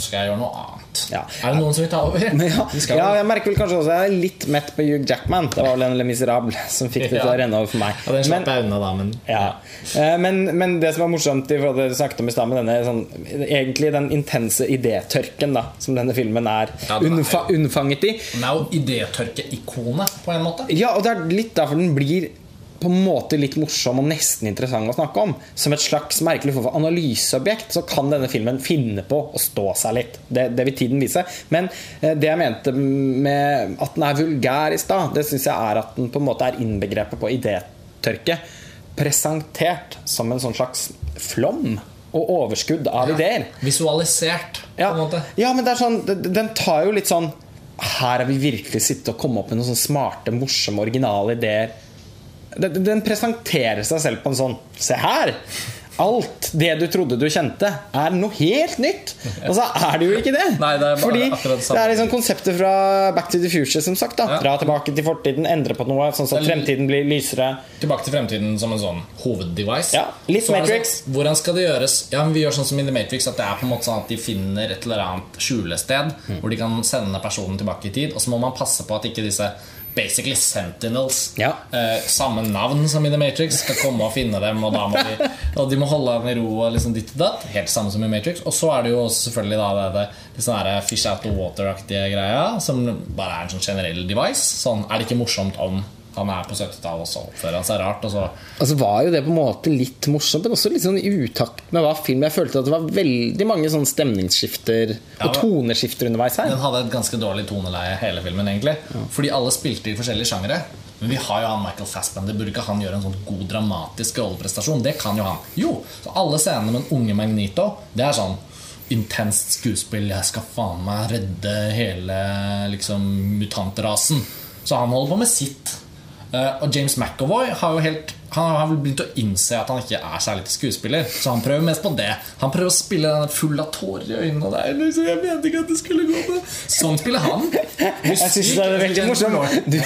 skal jeg gjøre noe annet. Ja. Er det noen som vil ta over? ja, ja, jeg merker vel kanskje også Jeg er litt mett på Hugh Jackman. Det var vel en Le Miserable som fikk det til å renne over for meg. Ja, den Men- slapp jeg unna, da, men Ja. Eh, Men, men det som var morsomt i forhold til det du snakket om i stad, med denne sånn, egentlig den intense idétørken da, som denne filmen er Ja, den er unnfa unnfanget i Den er jo idétørkeikonet, på en måte. Ja, og det er litt derfor den blir på en måte litt morsom og nesten interessant å snakke om. Som et slags merkelig form for analyseobjekt så kan denne filmen finne på å stå seg litt. Det, det vil tiden vise. Men eh, det jeg mente med at den er vulgær i stad, det syns jeg er at den på en måte er innbegrepet på idétørke. Presentert som en sånn slags flom og overskudd av ideer. Visualisert, på Ja, en måte. ja, men det er sånn den- Den tar jo litt sånn her har vi virkelig sittet og kommet opp med noen sånne smarte, morsomme, originale ideer. Den, den presenterer seg selv på en sånn Se her! Alt det du trodde du kjente, er noe helt nytt! Og så er det jo ikke det! Nei, det er Fordi det det er liksom konseptet fra Back to the Future, som sagt. da Ja. Dra tilbake til fortiden, endre på noe, sånn at fremtiden blir lysere. Tilbake til fremtiden som en sånn hoveddevice. Ja, litt Så er Matrix. Sånn, hvordan skal det gjøres? Ja, men Vi gjør sånn som i The Matrix At det er på en måte sånn at de finner et eller annet skjulested Mm. hvor de kan sende personen tilbake i tid. Og så må man passe på at ikke disse basically sentinels, Ja. eh, samme navn som i The Matrix, skal komme og finne dem. Og de, og de må holde dem i ro og liksom ditt og datt. Helt samme som i Matrix. Og så er det jo selvfølgelig da det, det, det sånn fish out of water-aktige greia, som bare er en sånn generell device. Sånn, er det ikke morsomt om han er på 70-tallet, og så oppfører han seg rart, og så altså var jo det på en måte litt morsomt, men også litt sånn i utakt med hva film Jeg følte at det var veldig mange sånne stemningsskifter Ja, og toneskifter underveis her. Den hadde et ganske dårlig toneleie, hele filmen, egentlig. Fordi alle spilte i forskjellige sjangere. Men vi har jo han Michael Fassbender. Burde ikke han gjøre en sånn god dramatisk rolleprestasjon? Det kan jo han. Jo, så alle scenene med den unge Magnito, det er sånn intenst skuespill. Jeg skal faen meg redde hele liksom mutantrasen. Så han holder på med sitt. Eh, og James McAvoy har jo helt Han har vel begynt å innse at han ikke er særlig til skuespiller. Så han prøver mest på det. Han prøver å spille den full av tårer i øynene. Og det er liksom, jeg mente ikke at det skulle gå med Sånn spiller han. Jeg synes det er veldig morsomt du,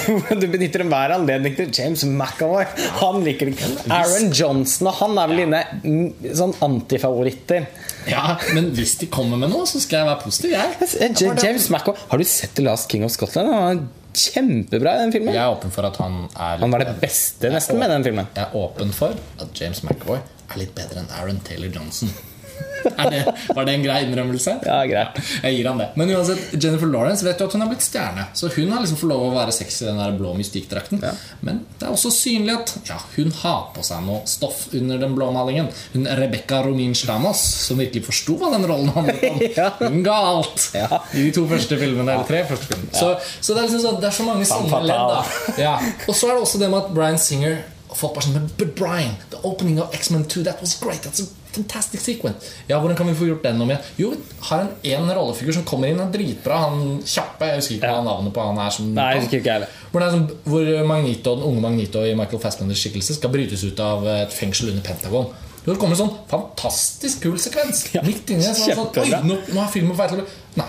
du benytter enhver anledning til James McAvoy. Han liker det ikke. Aaron Johnson og han er vel dine mm, sånn antifavoritter. Ja, men hvis de kommer med noe, så skal jeg være positiv. Jeg, James McAvoy Har du sett The Last King of Scotland? Han kjempebra i den filmen. jeg er åpen for at han er Han var det beste nesten med den filmen. Jeg er åpen for at James McAvoy er litt bedre enn Aaron Taylor Johnson. Det, var det en grei innrømmelse? Ja, greit. Jeg gir han det. Men uansett, Jennifer Lawrence vet jo at hun er blitt stjerne. Så hun har liksom fått lov å være sexy i den der blå mystikkdrakten. Men det er også synlig at ja, hun har på seg noe stoff under den blå malingen. Hun Rebecca Romin Stamos, som virkelig forsto hva den rollen handlet om. Ja. Hun ga alt Ja. i de to første filmene. Eller tre første filmene. Så, så det er liksom sånn, det er så mange sånne ledd. da ja. Og så er det også det med at Bryan Singer Folk bare sånn "Men- But Brian, the opening of X-Men 2 That was great, that's a fantastic sequence Ja, hvordan kan vi få gjort den om igjen? Jo, har en, en rollefigur som kommer inn Er dritbra, han kjappe Jeg husker ikke hva navnet på han er som Nei, jeg husker ikke heller. hvor, sånn, hvor Magneto, den unge Magneto i Michael Fassbenders skikkelse skal brytes ut av et fengsel under Pentagon. Jo, Det kommer en sånn fantastisk kul sekvens. Ja, Midt inni så er sånn, Oi, nå, nå er filmen på vei til å Nei.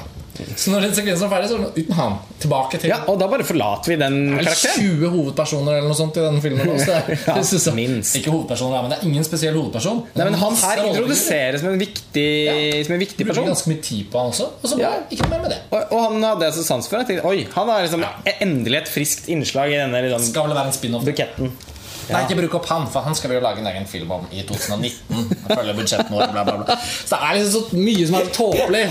Så når den sekvensen er ferdig, så er det uten han. Tilbake til Ja, og da bare forlater vi den det er vel karakteren. 20 hovedpersoner eller noe sånt i denne filmen. Også. Det, er- Ja, det synes jeg- minst. Ikke hovedpersoner, men det er ingen spesiell hovedperson. Nei, men Han her introduseres som en viktig, som en viktig Bruker person. ganske mye tid på han også. Og så Ja. ikke noe mer med det. Og, og han hadde jeg så sans for. Jeg tenkte, Oi, han er liksom endelig et friskt innslag i denne liksom, Skal vel være en spin-off. buketten. Nei, ikke bruk opp han, for han skal vi jo lage en egen film om i 2019. Følge budsjettene våre, bla, bla, bla. Så det er liksom så mye som er tåpelig.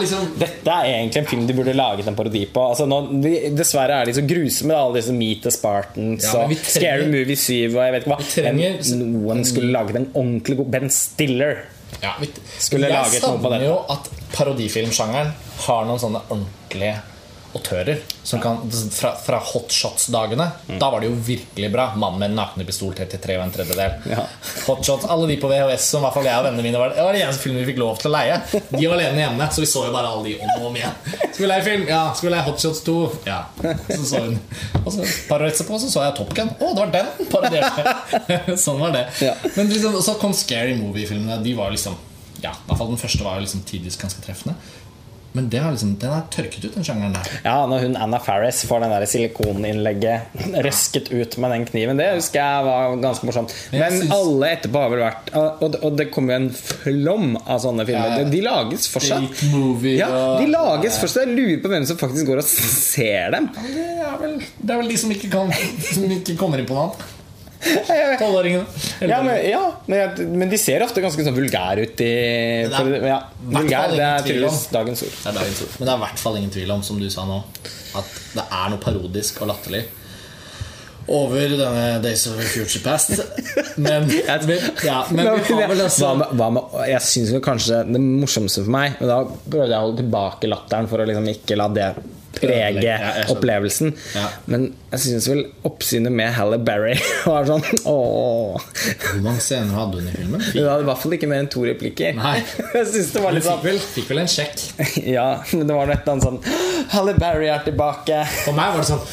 Liksom Dette er egentlig en film de burde laget en parodi på. Altså, nå, de, dessverre er de så grusomme, alle disse Meet the Spartans Ja, og Scary Movie 7 og jeg vet ikke hva. trenger- noen skulle laget en ordentlig god Ben Stiller. ja, vi, Skulle Jeg laget noe på savner jo at parodifilmsjangeren har noen sånne ordentlige autører. Som kan, fra, fra hotshots-dagene. Mm. Da var det jo virkelig bra. 'Mann med nakne pistol 33 og en tredjedel'. Ja. Hotshots, Alle de på VHS som i hvert fall jeg og vennene mine var Det var de eneste filmene vi fikk lov til å leie. De var alene hjemme, så vi så jo bare alle de om og om igjen. Skal vi leie film? Ja. Skal vi leie Hotshots 2? Ja. Så så hun. Og så et par år etterpå så så jeg Top Gun. Å, det var den! Parodierte. sånn var det. Ja. Men liksom, så kom Scary Movie-filmene. De var liksom Ja, i hvert fall den første var jo liksom tidvis ganske treffende. Men det har liksom, den har tørket ut, den sjangeren der. Ja, når hun Anna Faris får den der silikoninnlegget røsket ut med den kniven, det husker jeg var ganske morsomt. Men syns- alle etterpå har vel vært Og det, kommer jo en flom av sånne filmer. Ja, ja. De lages fortsatt. Movie Ja, de lages fortsatt. Jeg lurer på hvem som faktisk går og ser dem. Det er vel, det er vel de som ikke, kan, som ikke kommer inn på noe annet. Ja, men, ja, men, jeg- men de ser ofte ganske sånn vulgære ut i for, ja, Vulgær, det er tydeligvis dagens ord. Det er dagens ord. Men det er i hvert fall ingen tvil om, som du sa nå, at det er noe parodisk og latterlig over denne Days of Future Past. Men, ja, men vi har vel også hva med, hva med, jeg synes kanskje det morsomste for meg Men da prøvde jeg å holde tilbake latteren for å liksom ikke la det prege opplevelsen. Men jeg synes vel oppsynet med Halle Berry var sånn ååå. Hvor mange scener hadde hun i filmen? Hun hadde i hvert fall ikke mer enn to replikker. Nei. Jeg synes det var litt sånn fikk, fikk vel en sjekk. Ja, men det var noe sånn Halle Berry er tilbake. For meg var det sånn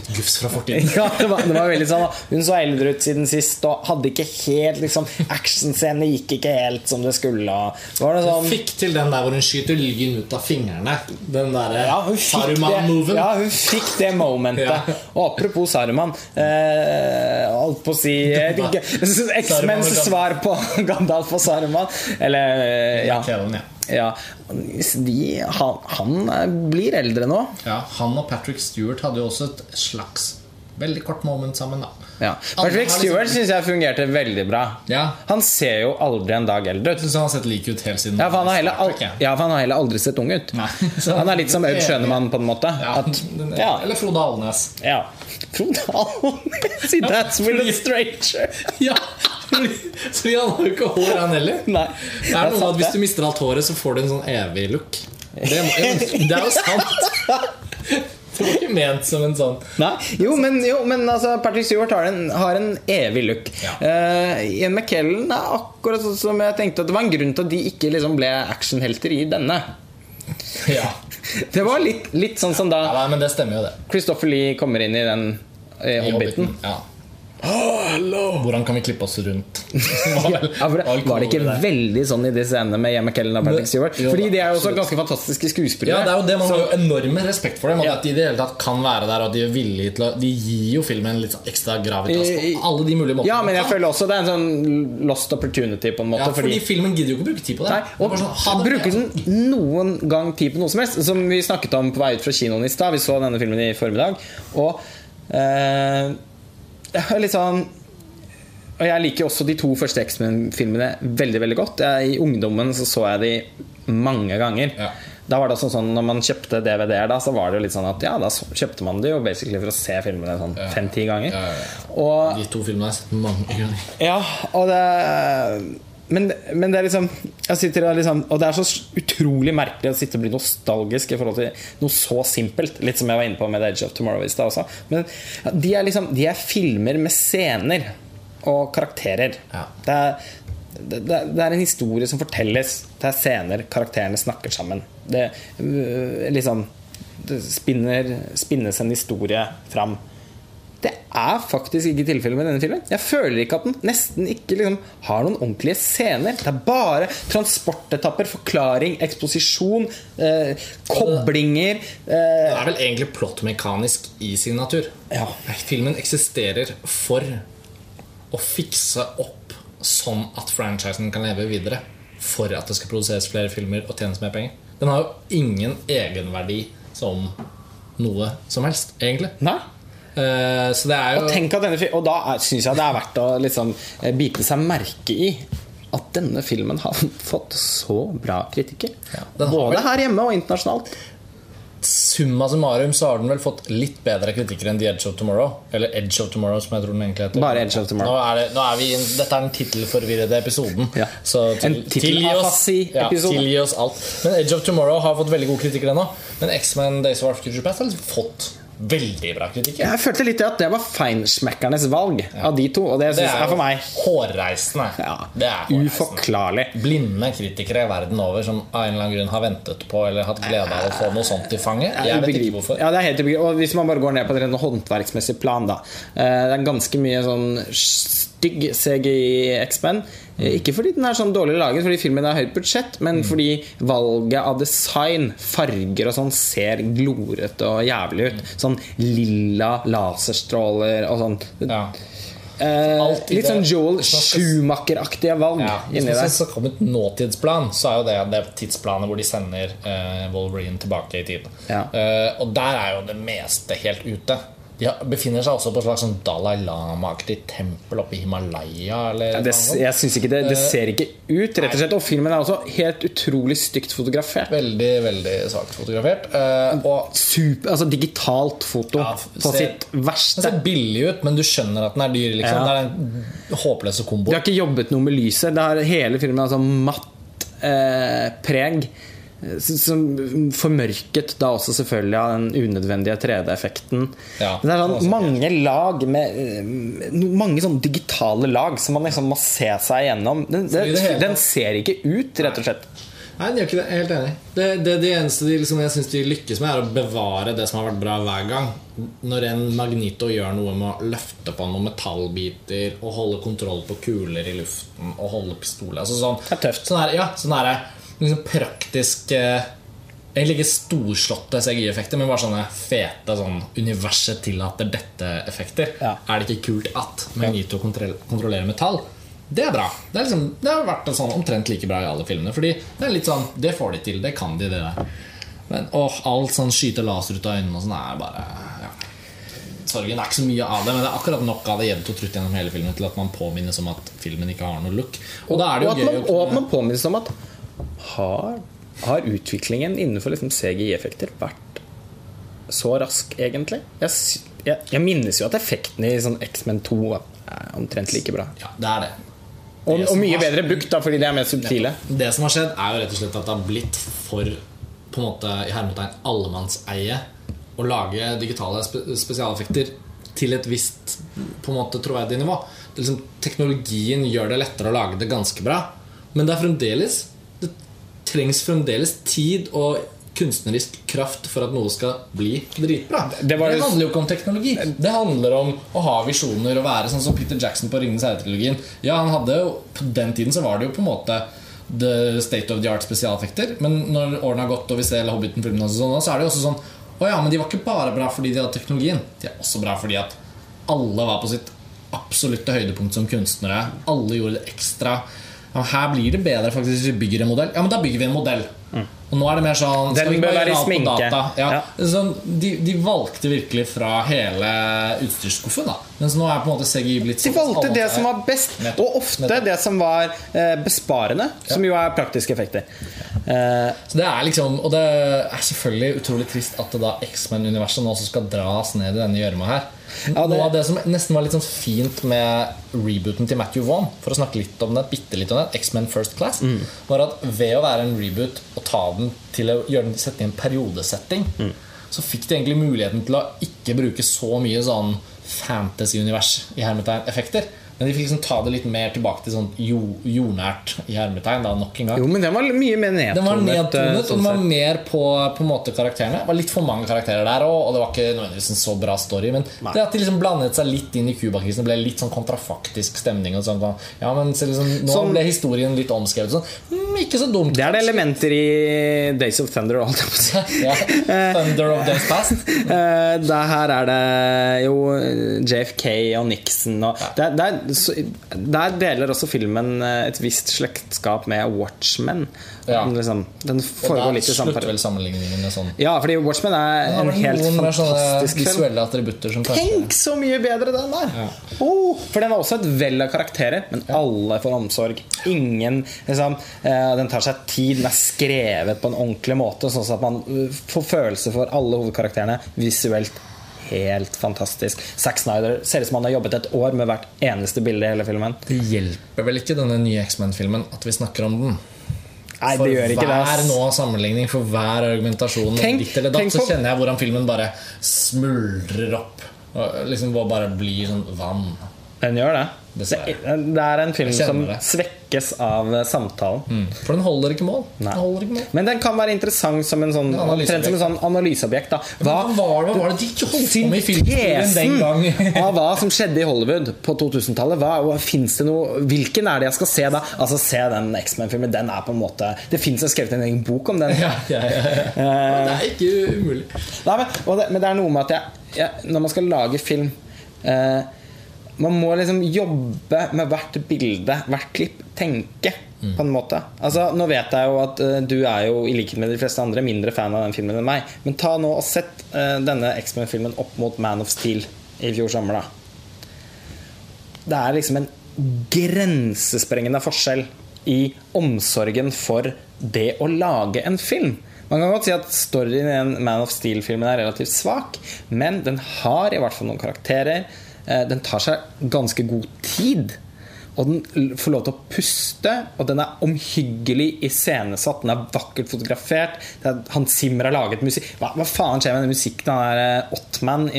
et gufs fra fortiden. Ja, det var, det var veldig sånn Hun så eldre ut siden sist og hadde ikke helt liksom Actionscenene gikk ikke helt som det skulle. Var det sånn Fikk til den der hvor hun skyter lyn ut av fingrene. Den derre ja, hun Saruman-moven. ja, hun fikk det momentet. Ja. Og apropos Saruman eh, Holdt på å si X-Mens svar på Gandalf og Saruman. Eller eh, ja. Ja. De, han, han blir eldre nå. ja. Han og Patrick Stewart hadde jo også et slags veldig kort moment sammen, da. Ja. Patrick Stewart syns jeg fungerte veldig bra. Ja. Han ser jo aldri en dag eldre ut. Så han har sett lik ut helt siden Ja, for han har heller, Star al ja, han har heller aldri sett ung ut. Han er litt som Aud Schønemann, på en måte. Ja, At, ja, Eller Frode Alnes. ja. Frode Alnes See, that's with a stranger. Ja, Så han har jo ikke hår, han heller. Nei, Det er noe med at Hvis du mister alt håret, så får du en sånn evig look. Det, det er jo sant. Var ikke ment som en sånn Nei, jo, men, jo, men altså, Patrick Stewart har en, har en evig look. Ja. Uh, Ian McKellen er akkurat sånn som jeg tenkte at det var en grunn til at de ikke liksom ble actionhelter i denne. Ja, Det var litt, litt sånn som da ja nei, Men det stemmer jo, det. Christopher Lee kommer inn i den eh, I Hobbiten. Ja. Hvordan kan vi klippe oss rundt? Ja, for det, var det ikke veldig sånn i de scenene med Ian McKellen og Patrick Stewart? Fordi de er jo også ganske fantastiske skuespillere. Ja, det er jo det Man har jo enorm respekt for dem. Og Ja. at de i det hele tatt kan være der Og de er villige til å De gir jo filmen litt sånn ekstra gravitas på alle de mulige måtene. Ja, men jeg føler også det er en sånn lost opportunity, på en måte. ja, fordi, fordi filmen gidder jo ikke å bruke tid på det. Nei, er og sånn, det bruker den noen gang tid på noe som helst. Som vi snakket om på vei ut fra kinoen i stad. Vi så denne filmen i formiddag. Og eh, jeg er litt sånn Og jeg liker også de to første X-Men-filmene veldig veldig godt. Jeg, I ungdommen så, så jeg de mange ganger. Ja. Da var det også sånn Når man kjøpte DVD-er, da Så var det jo litt sånn at Ja, da kjøpte man det jo basically for å se filmene sånn fem-ti ganger. Ja, ja, ja. Og De to filmene har jeg sett mange ganger. ja, og det men, men det er liksom liksom og det er så utrolig merkelig å sitte og bli nostalgisk i forhold til noe så simpelt. Litt som jeg var inne på med The Age of Tomorrow i stad også. Men de er liksom De er filmer med scener og karakterer. Ja. Det, er, det, det er- er en historie som fortelles. Det er scener. Karakterene snakker sammen. Det øh, liksom Det spinner, spinnes en historie fram. Det er faktisk ikke tilfellet med denne filmen. Jeg føler ikke at den nesten ikke liksom har noen ordentlige scener. Det er bare transportetapper, forklaring, eksposisjon, eh, koblinger eh, Det er vel egentlig plottmekanisk i sin natur. Ja. Filmen eksisterer for å fikse opp sånn at franchisen kan leve videre. For at det skal produseres flere filmer og tjenes mer penger. Den har jo ingen egenverdi som noe som helst, egentlig. Nei. Eh, så det er jo Og, tenk at denne, og da syns jeg det er verdt å liksom eh, bite seg merke i at denne filmen har fått så bra kritikker. Ja, Både vel- her hjemme og internasjonalt. Summa summarum så har den vel fått litt bedre kritikker enn The Edge of Tomorrow. Eller Edge of Tomorrow, som jeg tror den egentlig heter. Bare Edge of Tomorrow. Nå er det, nå er vi, dette er den tittelforvirrede episoden. Ja. Så En tilgi oss, ja, tilgi oss alt. Men Edge of Tomorrow har fått veldig gode kritikker ennå. Men X-Men Days of Arctic Future Past har liksom fått veldig bra kritikk. Jeg følte litt at det var feinschmeckernes valg av de to, og det, Det er, er for meg hårreisende. ja, Det er hårreisende. uforklarlig. Blinde kritikere verden over som av en eller annen grunn har ventet på eller hatt glede av å få noe sånt i fanget. Jeg vet ikke hvorfor. Ja, det er helt ubegripelig. Og hvis man bare går ned på et rent håndverksmessig plan, da. eh, Det er ganske mye sånn stygg CGI i X-Men. Eh, Ikke fordi den er sånn dårlig laget, fordi filmen har høyt budsjett, men Mm. fordi valget av design, farger og sånn, ser glorete og jævlig ut. Sånn lilla laserstråler og sånn. Ja. Eh, litt sånn Joel Schumacher-aktige valg Ja, hvis der. skal komme et nåtidsplan, så er jo det det tidsplanet hvor de sender eh, Wolverine tilbake i tid. Ja. Eh, og der er jo det meste helt ute. De befinner seg også på et slags sånn Dalai Lama-aktig tempel oppe i Himalaya. Eller Ja, det, jeg synes ikke det, Eh, det ser ikke ut, rett og slett. Og filmen er også helt utrolig stygt fotografert. Veldig, veldig svakt fotografert. Eh, og Super, altså digitalt foto Ja, på sitt verste. Den ser billig ut, men du skjønner at den er dyr. Liksom. Ja. Det er en håpløse kombo. De har ikke jobbet noe med lyset. Det er hele filmen er sånn matt eh, preg. Eh, Som formørket da også selvfølgelig av den unødvendige 3D-effekten. Ja, det er sånn mange lag med eh, Mange sånne digitale lag som man liksom må se seg igjennom. Den, den, den ser ikke ut, rett og slett. Nei, den gjør ikke det. Jeg er helt enig. Det, det, det eneste de, liksom, jeg syns de lykkes med, er å bevare det som har vært bra hver gang. Når en Magnito gjør noe med å løfte på noen metallbiter og holde kontroll på kuler i luften og holde pistoler altså sånn, Det er tøft. Sånn her, ja, sånn her, liksom praktisk eh, Egentlig ikke storslåtte CGI-effekter, men bare sånne fete sånn universet tillater dette-effekter. Ja. Er det ikke kult at Magnito kontroll- kontrollerer metall? Det er bra. Det, er liksom, det har vært sånn omtrent like bra i alle filmene. Fordi det er litt sånn, det får de til. Det kan de, det der. Men åh, alt sånn skyter laser ut av øynene og sånn er bare ja. Sorgen er ikke så mye av det, men det er akkurat nok av det jevnt og trutt gjennom hele filmen til at man påminnes om at filmen ikke har noe look. Og Og jo at man, og at man påminnes om at har, har utviklingen innenfor liksom CGI-effekter vært så rask, egentlig? Jeg, jeg, jeg minnes jo at effektene i sånn X-Men 2 er omtrent like bra. Ja, det er det. Og, Det og som mye bedre brukt, da, fordi de er mer subtile. Det som har skjedd, er jo rett og slett at det har blitt for på en måte i hermetegn allemannseie å lage digitale spe spesialeffekter til et visst på en måte troverdig nivå. Det liksom, teknologien gjør det lettere å lage det ganske bra, men det er fremdeles trengs fremdeles tid og kunstnerisk kraft for at noe skal bli dritbra. Det var det, handler jo ikke om teknologi. Det handler om å ha visjoner og være sånn som Peter Jackson på Ringenes herre-trilogien. Ja, han hadde jo På den tiden så var det jo på en måte the state of the art spesialeffekter. Men når årene har gått og vi ser Hobbiten-filmene, sånn, så er det jo også sånn Å ja, men de var ikke bare bra fordi de hadde teknologien. De er også bra fordi at alle var på sitt absolutte høydepunkt som kunstnere. Alle gjorde det ekstra. Ja, her blir det bedre faktisk hvis vi bygger en modell. Ja, men da bygger vi en modell. Og nå er det mer sånn Den skal vi bør bare være i sminke. data? Ja. Ja. Sånn, de, de valgte virkelig fra hele utstyrsskuffen. da Mens nå er på en måte CGI blitt De valgte det som var best, Nettopp. og ofte Nettopp. det som var eh, besparende, som jo er praktiske effekter. Eh, Så det er liksom Og det er selvfølgelig utrolig trist at det da X-Men-universet nå også skal dras ned i denne gjørma her. Ja, det- Noe av det som nesten var litt sånn fint med rebooten til Matthew Vaughn, for å snakke litt om det, bitte litt om det, X-Men First Class, Mm. var at ved å være en reboot og ta den til å gjøre den, sette i en periodesetting, Mm. så fikk de egentlig muligheten til å ikke bruke så mye sånn fantasy-univers i hermetegn-effekter. Men de fikk liksom ta det litt mer tilbake til sånn jo, jordnært i hermetegn. da nok en gang jo, men den var mye mer nedtonet. den var nedtonet, sånn og den var mer på, på måte karakterene. Det var litt for mange karakterer der òg, og det var ikke nødvendigvis en så bra story. Men Nei. det at de liksom blandet seg litt inn i Cuba-krisen, ble litt sånn kontrafaktisk stemning. Og sånt, ja, men så liksom, Nå Sånn- ble historien litt omskrevet. Sånn. Mm, ikke så dumt. Det er det elementer i Days of Thunder. og alt, ja. Thunder of Days Past. det her er det jo JFK og Nixon og ja. det, det der, så- der deler også filmen eh, et visst slektskap med Watchmen. Ja. Den, liksom, den foregår litt i samme periode. vel sammenligningen sånn. Ja, fordi Watchmen er ja, en helt fantastisk film. visuelle attributter som kanskje Tenk så mye bedre den der! Oh, for den har også et vell av karakterer, men alle får omsorg. Ingen liksom, eh, Den tar seg tid, den er skrevet på en ordentlig måte, sånn at man uh, får følelse for alle hovedkarakterene visuelt. Helt fantastisk. Zack Snyder ser ut som han har jobbet et år med hvert eneste bilde i hele filmen. Det hjelper vel ikke denne nye X-Men-filmen at vi snakker om den. Nei, For det gjør ikke det. hver nå sammenligning, for hver argumentasjon, Tenk- ditt eller datt, så kjenner jeg hvordan filmen bare smuldrer opp. Og liksom bare blir sånn vann. Den gjør det. Dessverre. Det det er en film som det. Svekkes av samtalen. samtalen. For den holder. Den holder ikke mål. Men den kan være interessant som en sånn, omtrent som en sånn analyseobjekt. Hva var det, var det de holdt på med i filmhistorien den gang? Av hva som skjedde i Hollywood på 2000-tallet. Hva, hva, det noe, hvilken er det jeg skal se da? Altså Se den X-Men-filmen. Den er på en måte Det fins skrevet en egen bok om den. Ja, ja, ja. Men Det er ikke umulig. Nei, men, det, men det er noe med at jeg, jeg, når man skal lage film eh, Man må liksom jobbe med hvert bilde, hvert klipp. Tenke, på en måte. Altså, Nå vet jeg jo at uh, du er jo i likhet med de fleste andre mindre fan av den filmen enn meg. Men ta nå og sett uh, denne X-Men-filmen opp mot Man of Steel i fjor sommer. da Det er liksom en grensesprengende forskjell i omsorgen for det å lage en film. Man kan godt si at storyen i en Man of Steel-filmen er relativt svak, men den har i hvert fall noen karakterer. Eh, Den tar seg ganske god tid. Og den får lov til å puste, og den er omhyggelig iscenesatt. Den er vakkert fotografert. Han er, Hans Zimmer har laget musikk hva, hva faen skjer med den musikken? Han eh, Ottman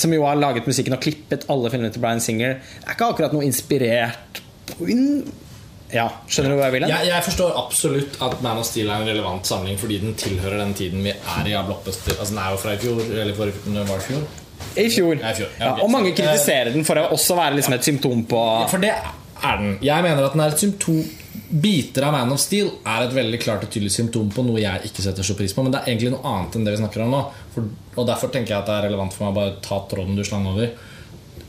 som jo har laget musikken og klippet alle filmene til Brian Singer. Er ikke akkurat noe inspirert Ja, Skjønner du hva jeg vil? Jeg, jeg forstår absolutt at Man of Steel er en relevant samling fordi den tilhører den tiden vi er i. Altså, den er jo fra i fjor. Eller for, var i fjor? I fjor. Ja, i fjor. Ja, Ja, og mange kritiserer den for å også være liksom et symptom på For det er den. Jeg mener at den er et symptom Biter av Man of Steel er et veldig klart og tydelig symptom på noe jeg ikke setter så pris på. Men det er egentlig noe annet enn det vi snakker om nå. For, og Derfor tenker jeg at det er relevant for meg å bare ta tråden du slang over.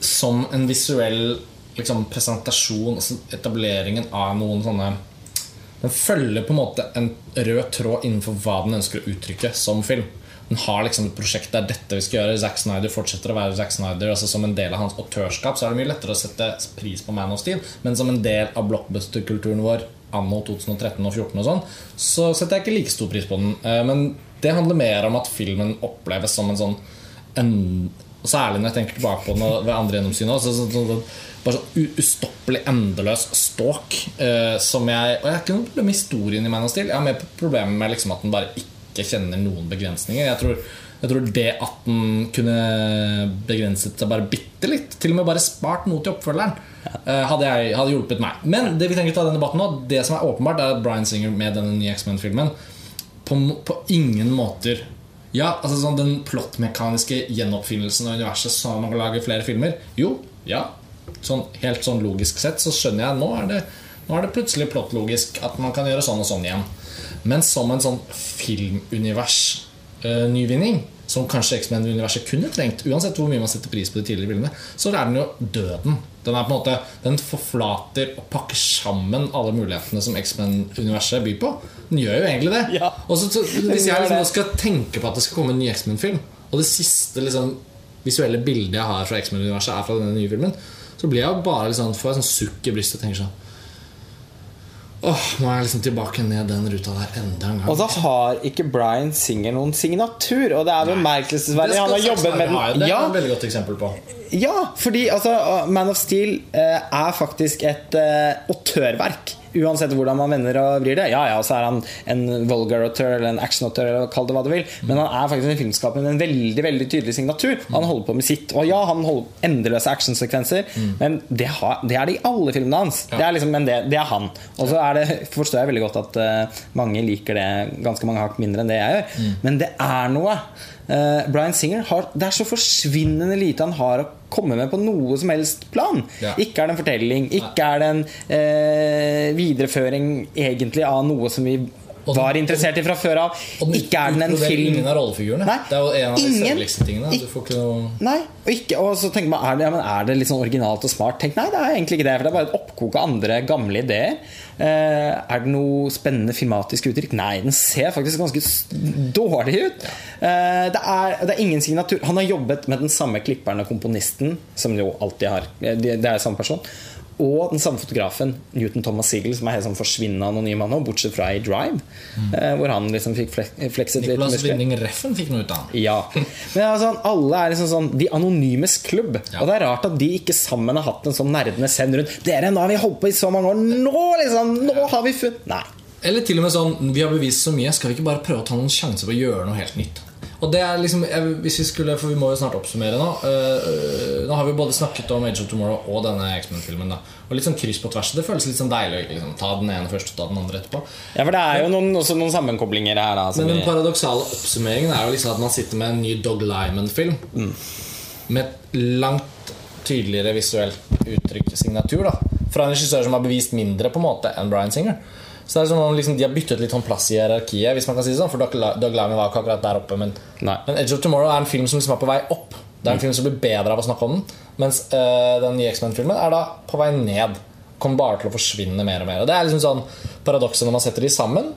Som en visuell liksom, presentasjon, altså etableringen av noen sånne Den følger på en måte en rød tråd innenfor hva den ønsker å uttrykke som film. Den har liksom et prosjekt der dette vi skal gjøre. Zack Snyder fortsetter å være Zack Snyder. Altså Som en del av hans autørskap så er det mye lettere å sette pris på Man of Steel. Men som en del av blockbuster-kulturen vår anno 2013 og 2014 og sånn, så setter jeg ikke like stor pris på den. Eh, Men det handler mer om at filmen oppleves som en sånn en, Særlig når jeg tenker tilbake på den ved andre gjennomsyn også, så, så, så, Bare sånn ustoppelig, endeløs ståk. Uh, som jeg Og jeg har ikke noe problem med historien i Man of Steel. Jeg har mer problemer med liksom at den bare ikke kjenner noen begrensninger. Jeg tror, jeg tror det at den kunne begrenset seg bare bitte litt, til og med bare spart noe til oppfølgeren, eh, hadde, jeg, hadde hjulpet meg. Men det vi tenker å ta denne debatten nå Det som er åpenbart, er at Bryan Singer med denne nye X-Men-filmen på, på ingen måter Ja, altså sånn Den plottmekaniske gjenoppfinnelsen av universet som man kan lage flere filmer Jo, ja sånn, Helt sånn logisk sett så skjønner jeg Nå er det, nå er det plutselig plottlogisk at man kan gjøre sånn og sånn igjen. Men som en sånn filmunivers-nyvinning, som kanskje X-Men-universet kunne trengt, uansett hvor mye man setter pris på de tidligere bildene, så er den jo døden. Den, er på en måte, den forflater og pakker sammen alle mulighetene som X-Men-universet byr på. Den gjør jo egentlig det. Ja. Og så, så, hvis jeg liksom skal tenke på at det skal komme en ny X-Men-film, og det siste liksom, visuelle bildet jeg har fra X-Men-universet, er fra denne nye filmen, så blir jeg bare liksom, får jeg sånn sukk i brystet og tenker sånn Åh, nå er jeg liksom tilbake ned den ruta der enda en gang. Og så har ikke Bryan Singer noen signatur, og det er bemerkelsesverdig. Han har jobbet med den Det er ja, et veldig godt eksempel på. ja, fordi altså, Man of Steel eh, er faktisk et eh, autørverk. Uansett hvordan man vender og vrir det. Ja, ja, så er han en vulgar auteur eller en action-auteur, eller kall det hva du vil. Men han er faktisk en filmskaper med en veldig veldig tydelig signatur. Han holder på med sitt. Og ja, han holder endeløse actionsekvenser, men det, har, det er det i alle filmene hans. Det er liksom, men det, det er han. Og så er det, forstår jeg veldig godt at eh, mange liker det ganske mange hakk mindre enn det jeg gjør. Men det er noe. Uh, Bryan Singer har, Det er så forsvinnende lite han har å komme med på noe som helst plan. Ja. Ikke er det en fortelling, ikke er det en uh, videreføring egentlig av noe som vi den- var interessert i fra før av. Den Ikke er den en film ingen av rollefigurene. Nei, Det er jo en av de ingen. sørligste tingene. Ikke noe Nei, og, ikke, og så tenker man er det, ja, men er det litt sånn originalt og smart? Tenk, nei, det er egentlig ikke det. For det er bare et oppkok av andre gamle ideer. Eh, er det noe spennende filmatisk uttrykk? Nei, den ser faktisk ganske dårlig ut. Eh, det, er, det er ingen signatur. Han har jobbet med den samme klipperen og komponisten, som jo alltid har Det det er samme person. Og den samme fotografen, Newton Thomas Siegel, som er helt sånn forsvinnende anonym han nå, bortsett fra i Drive, mm. hvor han liksom fikk flekset litt Nicolas Winning Reffen fikk noe ut av. Ja. Men altså, alle er liksom sånn De anonymes klubb. Ja. Og det er rart at de ikke sammen har hatt en sånn nerdende send rundt. Dere, nå har vi holdt på i så mange år. Nå liksom, nå har vi funnet Nei. Eller til og med sånn Vi har bevist så mye, skal vi ikke bare prøve å ta noen sjanser på å gjøre noe helt nytt? Og det er liksom jeg- Hvis vi skulle For vi må jo snart oppsummere nå. øh, nå har vi både snakket om Age of Tomorrow og denne X-Men-filmen. Og litt sånn kryss på tvers. Det føles litt sånn deilig å liksom, ta den ene først og ta den andre etterpå. Ja, for det er jo noen, også noen sammenkoblinger her, da. Men den paradoksale oppsummeringen er jo liksom at man sitter med en ny Dog Lyman-film. Med et langt tydeligere visuelt uttrykk, signatur, da. Fra en regissør som har bevist mindre på en måte enn Bryan Singer. Så det er sånn om liksom, De har byttet litt sånn plass i hierarkiet, hvis man kan si det sånn. For Doug Doug Lyman var ikke akkurat der oppe. Men, men Edge of Tomorrow er en film som liksom er på vei opp. Det er en film som blir bedre av å snakke om den. Mens uh, den nye X-Men-filmen er da på vei ned. Kommer bare til å forsvinne mer og mer. Og Det er liksom sånn paradokset når man setter de sammen.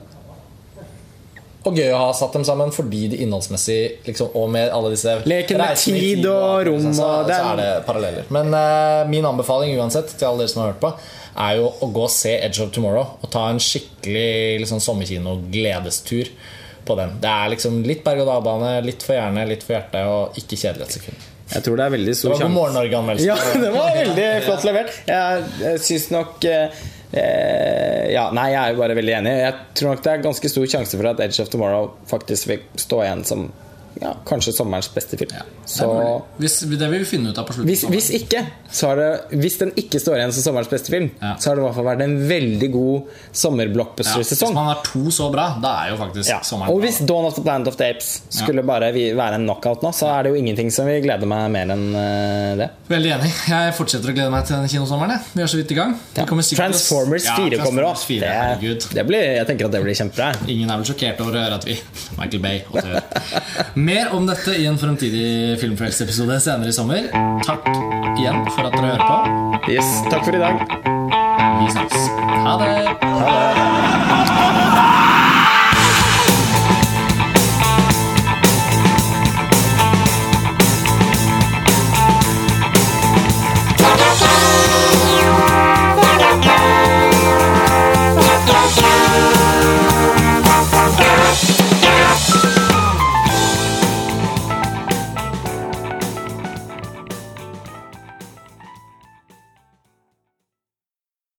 Og gøy å ha satt dem sammen fordi de innholdsmessig liksom, Og med alle disse Leken med tid og rom så, og er- så er det paralleller. Men uh, min anbefaling uansett til alle dere som har hørt på, er jo å gå og se Edge of Tomorrow og ta en skikkelig liksom, sommerkino-gledestur på den. Det er liksom litt berg-og-dal-bane, litt for hjerne, litt for hjerte, og ikke kjedelig et sekund. jeg tror det er veldig Det stor var God morgen Norge-anmeldelse. Ja, det var veldig flott levert. Jeg, jeg syns nok eh, eh, Ja, nei, jeg er jo bare veldig enig. Jeg tror nok det er ganske stor sjanse for at Edge of Tomorrow faktisk vil stå igjen som ja, kanskje sommerens beste film. Er Så hvis, det vil vi finne ut av på slutten. hvis, hvis ikke, så har det Hvis den ikke står igjen som sommerens beste film, Ja. så har det i hvert fall vært en veldig god ja, Hvis sommerblockbuster-sesong. man har to så bra, da er jo faktisk Ja. sommeren Og bra. hvis Dawn of the Planet of the Apes skulle bare være en knockout nå, så er det jo ingenting som vil glede meg mer enn eh, det. Veldig enig. Jeg fortsetter å glede meg til den kinosommeren. Vi er så vidt i gang. Transformers Ja, 4 kommer òg. Det, det blir, jeg tenker at det blir kjempebra. Ingen er vel sjokkert over å høre at vi Michael Bay og. Mer om dette i en fremtidig Filmfrelst-episode senere i sommer. Takk igjen for at dere hører på. Yes, takk for i dag. Vi snakkes. Ha det! Ha det.